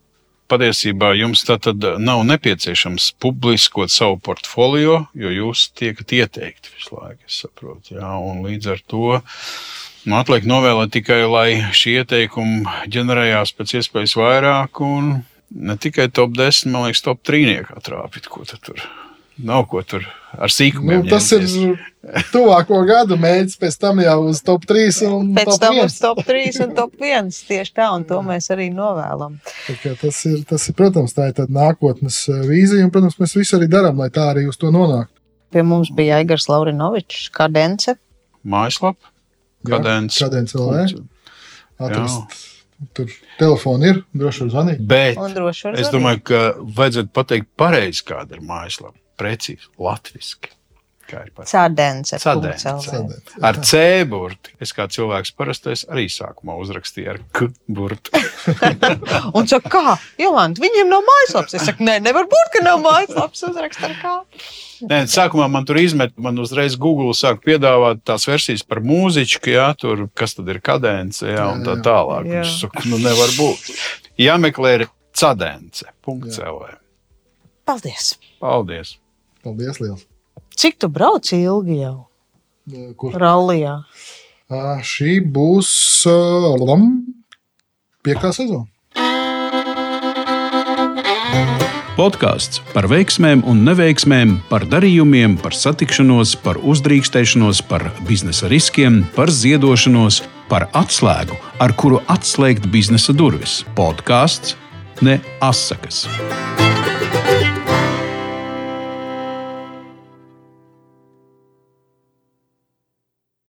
Patiesībā jums tā tad nav nepieciešams publiskot savu portfolio, jo jūs tiekat ieteikti visu laiku. es saprotu, Jā, un līdz ar to nu, atliek novēlēt tikai, lai šie ieteikumi ģenerējās pēc iespējas vairāk. Un ne tikai top 10, man liekas, top 3 atrāpīt, ko tu tur nav ko tur ar Nu, sīkumiem. tas ir ņemties. tuvāko gadu mērķis, pēc tam jau uz top 3 un Pēc top tam 1. uz top 3 un top 1. Tieši tā, un to mēs arī novēlam. Tas ir, tas ir, protams, tā ir tāda nākotnes ā, vīzija, un, protams, mēs visu arī darām, lai tā arī uz to nonāktu. Pie mums bija Aigars Laurinovičs, Kadence. Mājaslapa, Jā, kadence. Kadence LV. Atrast. Tur telefoni ir, droši vien zvanīt. Bet es domāju, ka vajadzētu pateikt pareizi, kāda ir mājaslapa. Precīzi, latviešu. LV. Cadence. Ar C burtu. Es kā cilvēks parastais arī sākumā uzrakstīju ar K burtu. Un saka, kā? Jolanta, viņiem nav mājaslapas. Es saku, nē, nevar būt, ka nav mājaslapas. Uzrakst ar kā. Nē, sākumā man tur izmet, man uzreiz Google sāk piedāvāt tās versijas par mūziķu, jā, tur, kas tad ir kadence, jā, un tā tālāk. Jā. Es saku, nu nevar būt. Jāmeklē ir cadence.cl. Paldies! Paldies! Paldies, liels. Cik tu brauc ilgi jau Kur? rallijā? Ā, Šī būs ā, lam, piektā sezona. Podkāsts par veiksmēm un neveiksmēm, par darījumiem, par satikšanos, par uzdrīkstēšanos, par biznesa riskiem, par ziedošanos, par atslēgu, ar kuru atslēgt biznesa durvis. Podkāsts ne asakas.